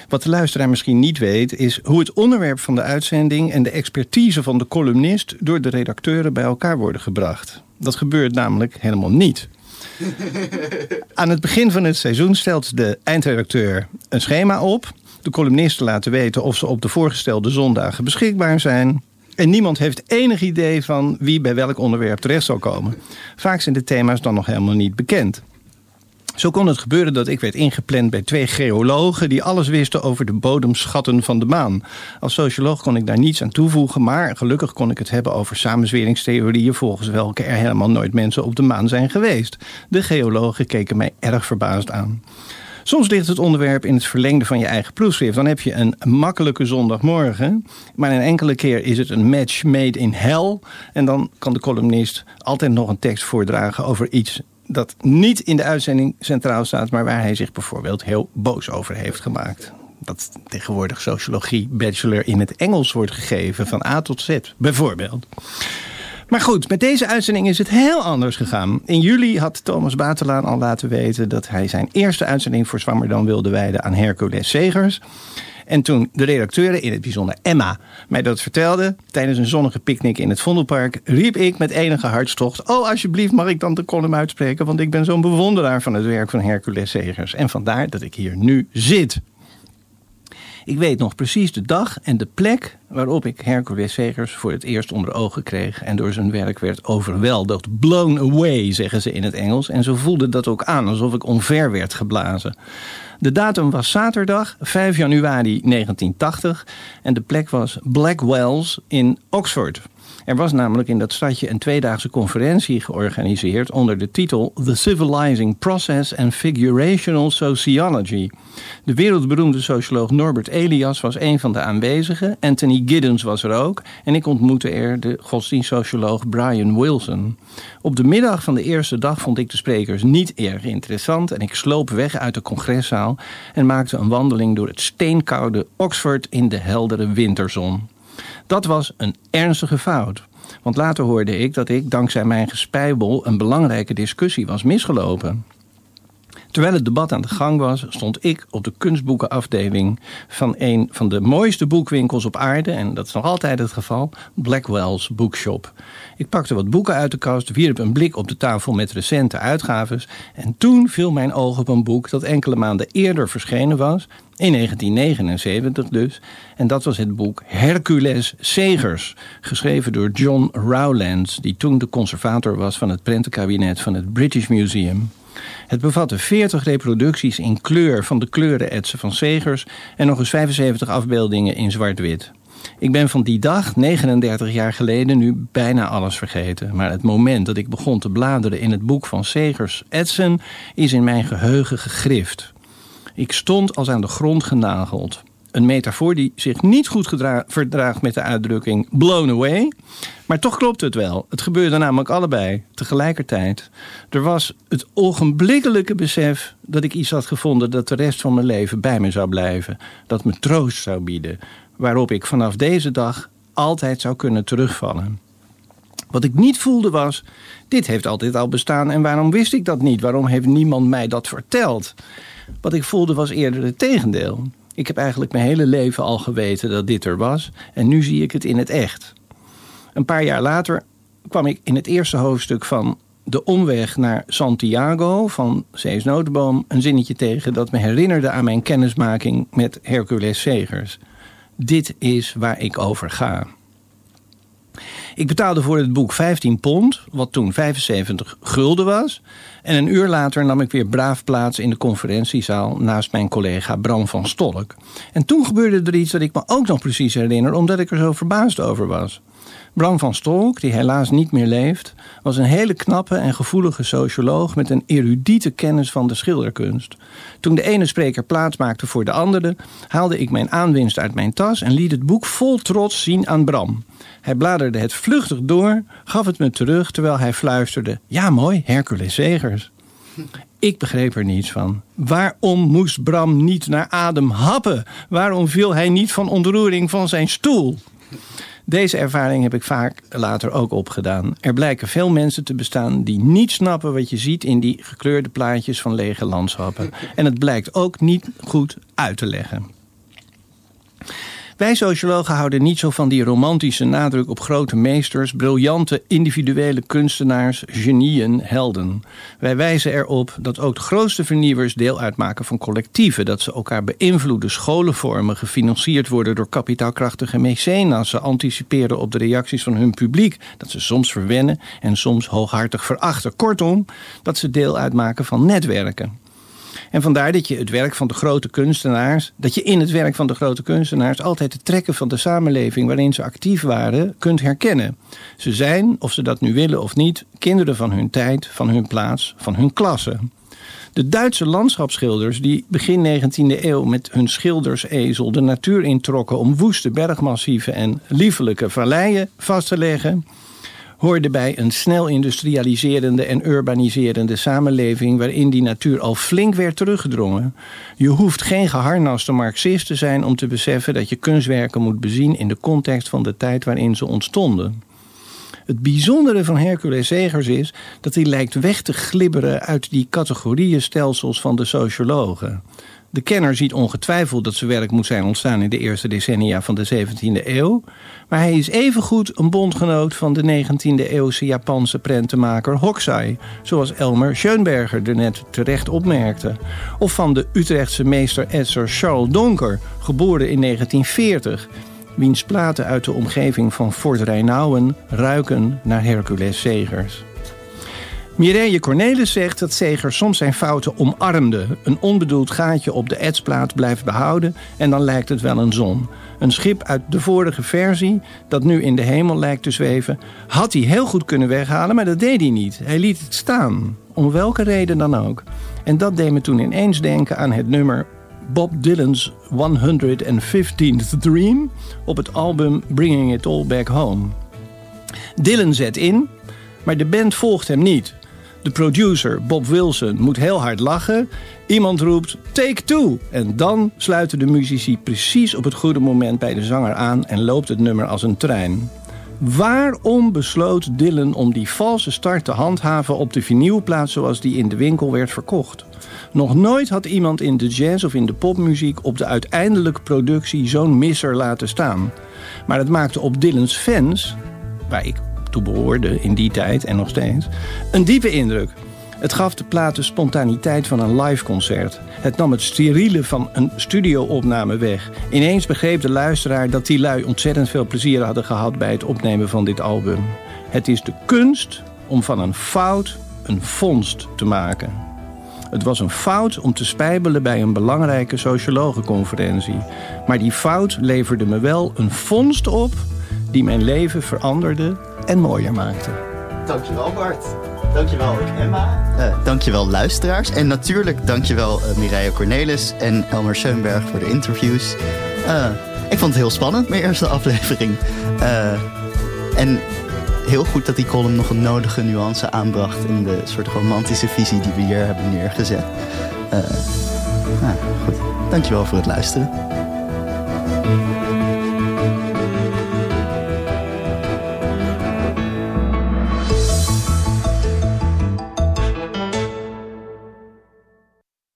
Wat de luisteraar misschien niet weet, is hoe het onderwerp van de uitzending en de expertise van de columnist door de redacteuren bij elkaar worden gebracht. Dat gebeurt namelijk helemaal niet. Aan het begin van het seizoen stelt de eindredacteur een schema op de columnisten laten weten of ze op de voorgestelde zondagen beschikbaar zijn. En niemand heeft enig idee van wie bij welk onderwerp terecht zal komen. Vaak zijn de thema's dan nog helemaal niet bekend. Zo kon het gebeuren dat ik werd ingepland bij twee geologen die alles wisten over de bodemschatten van de maan. Als socioloog kon ik daar niets aan toevoegen, maar gelukkig kon ik het hebben over samenzweringstheorieën volgens welke er helemaal nooit mensen op de maan zijn geweest. De geologen keken mij erg verbaasd aan. Soms ligt het onderwerp in het verlengde van je eigen proefschrift. Dan heb je een makkelijke zondagmorgen. Maar een enkele keer is het een match made in hell. En dan kan de columnist altijd nog een tekst voordragen over iets dat niet in de uitzending centraal staat, maar waar hij zich bijvoorbeeld heel boos over heeft gemaakt. Dat tegenwoordig sociologie bachelor in het Engels wordt gegeven, van A tot Z, bijvoorbeeld. Maar goed, met deze uitzending is het heel anders gegaan. In juli had Thomas Batelaan al laten weten dat hij zijn eerste uitzending voor Zwammerdam wilde wijden aan Hercules Segers. En toen de redacteuren, in het bijzonder Emma, mij dat vertelde tijdens een zonnige picknick in het Vondelpark, riep ik met enige hartstocht: Oh, alsjeblieft, mag ik dan de column uitspreken? Want ik ben zo'n bewonderaar van het werk van Hercules Segers. En vandaar dat ik hier nu zit. Ik weet nog precies de dag en de plek waarop ik Hercules Segers voor het eerst onder ogen kreeg en door zijn werk werd overweldigd. Blown away, zeggen ze in het Engels. En zo voelde dat ook aan, alsof ik omver werd geblazen. De datum was zaterdag 5 januari 1980 en de plek was Blackwells in Oxford. Er was namelijk in dat stadje een tweedaagse conferentie georganiseerd onder de titel The Civilizing Process and Figurational Sociology. De wereldberoemde socioloog Norbert Elias was een van de aanwezigen. Anthony Giddens was er ook. En ik ontmoette er de godsdienstsocioloog Brian Wilson. Op de middag van de eerste dag vond ik de sprekers niet erg interessant. En ik sloop weg uit de congreszaal en maakte een wandeling door het steenkoude Oxford in de heldere winterzon. Dat was een ernstige fout. Want later hoorde ik dat ik dankzij mijn gespijbel een belangrijke discussie was misgelopen. Terwijl het debat aan de gang was, stond ik op de kunstboekenafdeling van een van de mooiste boekwinkels op aarde, en dat is nog altijd het geval, Blackwell's Bookshop. Ik pakte wat boeken uit de kast, wierp een blik op de tafel met recente uitgaves, en toen viel mijn oog op een boek dat enkele maanden eerder verschenen was, in 1979 dus, en dat was het boek Hercules Segers, geschreven door John Rowlands, die toen de conservator was van het prentenkabinet van het British Museum. Het bevatte 40 reproducties in kleur van de kleurenetsen van Segers en nog eens 75 afbeeldingen in zwart-wit. Ik ben van die dag, 39 jaar geleden, nu bijna alles vergeten. Maar het moment dat ik begon te bladeren in het boek van Segers Edson is in mijn geheugen gegrift. Ik stond als aan de grond genageld. Een metafoor die zich niet goed verdraagt met de uitdrukking blown away. Maar toch klopt het wel. Het gebeurde namelijk allebei, tegelijkertijd. Er was het ogenblikkelijke besef dat ik iets had gevonden dat de rest van mijn leven bij me zou blijven. Dat me troost zou bieden. Waarop ik vanaf deze dag altijd zou kunnen terugvallen. Wat ik niet voelde was, dit heeft altijd al bestaan en waarom wist ik dat niet? Waarom heeft niemand mij dat verteld? Wat ik voelde was eerder het tegendeel. Ik heb eigenlijk mijn hele leven al geweten dat dit er was en nu zie ik het in het echt. Een paar jaar later kwam ik in het eerste hoofdstuk van De Omweg naar Santiago van Cees Notenboom een zinnetje tegen dat me herinnerde aan mijn kennismaking met Hercules Segers. Dit is waar ik over ga. Ik betaalde voor het boek 15 pond, wat toen 75 gulden was. En een uur later nam ik weer braaf plaats in de conferentiezaal naast mijn collega Bram van Stolk. En toen gebeurde er iets dat ik me ook nog precies herinner, omdat ik er zo verbaasd over was. Bram van Stolk, die helaas niet meer leeft, was een hele knappe en gevoelige socioloog met een erudite kennis van de schilderkunst. Toen de ene spreker plaats maakte voor de andere, haalde ik mijn aanwinst uit mijn tas en liet het boek vol trots zien aan Bram. Hij bladerde het vluchtig door, gaf het me terug terwijl hij fluisterde: Ja, mooi, Hercules Zegers. Ik begreep er niets van. Waarom moest Bram niet naar adem happen? Waarom viel hij niet van ontroering van zijn stoel? Deze ervaring heb ik vaak later ook opgedaan. Er blijken veel mensen te bestaan die niet snappen wat je ziet in die gekleurde plaatjes van lege landschappen. En het blijkt ook niet goed uit te leggen. Wij sociologen houden niet zo van die romantische nadruk op grote meesters, briljante individuele kunstenaars, genieën, helden. Wij wijzen erop dat ook de grootste vernieuwers deel uitmaken van collectieven, dat ze elkaar beïnvloeden, scholen vormen, gefinancierd worden door kapitaalkrachtige mecenas, ze anticiperen op de reacties van hun publiek, dat ze soms verwennen en soms hooghartig verachten. Kortom, dat ze deel uitmaken van netwerken. En vandaar dat je het werk van de grote kunstenaars, dat je in het werk van de grote kunstenaars altijd de trekken van de samenleving waarin ze actief waren kunt herkennen. Ze zijn, of ze dat nu willen of niet, kinderen van hun tijd, van hun plaats, van hun klasse. De Duitse landschapsschilders die begin 19e eeuw met hun schildersezel de natuur introkken om woeste bergmassieven en liefelijke valleien vast te leggen, hoorde bij een snel industrialiserende en urbaniserende samenleving waarin die natuur al flink werd teruggedrongen. Je hoeft geen geharnaste marxist te zijn om te beseffen dat je kunstwerken moet bezien in de context van de tijd waarin ze ontstonden. Het bijzondere van Hercules Segers is dat hij lijkt weg te glibberen uit die categorieënstelsels van de sociologen. De kenner ziet ongetwijfeld dat zijn werk moet zijn ontstaan in de eerste decennia van de 17e eeuw. Maar hij is evengoed een bondgenoot van de 19e eeuwse Japanse prentenmaker Hokusai, zoals Elmer Schoenberger er net terecht opmerkte. Of van de Utrechtse meester-etser Charles Donker, geboren in 1940, wiens platen uit de omgeving van Fort Rijnauwen ruiken naar Hercules Segers. Mireille Cornelis zegt dat Seger soms zijn fouten omarmde. Een onbedoeld gaatje op de etsplaat blijft behouden en dan lijkt het wel een zon. Een schip uit de vorige versie, dat nu in de hemel lijkt te zweven, had hij heel goed kunnen weghalen, maar dat deed hij niet. Hij liet het staan, om welke reden dan ook. En dat deed me toen ineens denken aan het nummer Bob Dylan's 115th Dream op het album Bringing It All Back Home. Dylan zet in, maar de band volgt hem niet. De producer, Bob Wilson, moet heel hard lachen. Iemand roept take two. En dan sluiten de muzici precies op het goede moment bij de zanger aan en loopt het nummer als een trein. Waarom besloot Dylan om die valse start te handhaven op de vinylplaat zoals die in de winkel werd verkocht? Nog nooit had iemand in de jazz of in de popmuziek op de uiteindelijke productie zo'n misser laten staan. Maar het maakte op Dylan's fans, waar ik toe behoorde in die tijd en nog steeds, een diepe indruk. Het gaf de plaat de spontaniteit van een liveconcert. Het nam het steriele van een studioopname weg. Ineens begreep de luisteraar dat die lui ontzettend veel plezier hadden gehad bij het opnemen van dit album. Het is de kunst om van een fout een vondst te maken. Het was een fout om te spijbelen bij een belangrijke sociologenconferentie. Maar die fout leverde me wel een vondst op die mijn leven veranderde en mooier maakte. Dankjewel Bart. Dankjewel Emma. Uh, dankjewel luisteraars. En natuurlijk dankjewel uh, Mireille Cornelis en Elmer Schoenberg voor de interviews. Uh, ik vond het heel spannend, mijn eerste <laughs> aflevering. en heel goed dat die column nog een nodige nuance aanbracht... in de soort romantische visie die we hier hebben neergezet. nou, goed. Dankjewel voor het luisteren.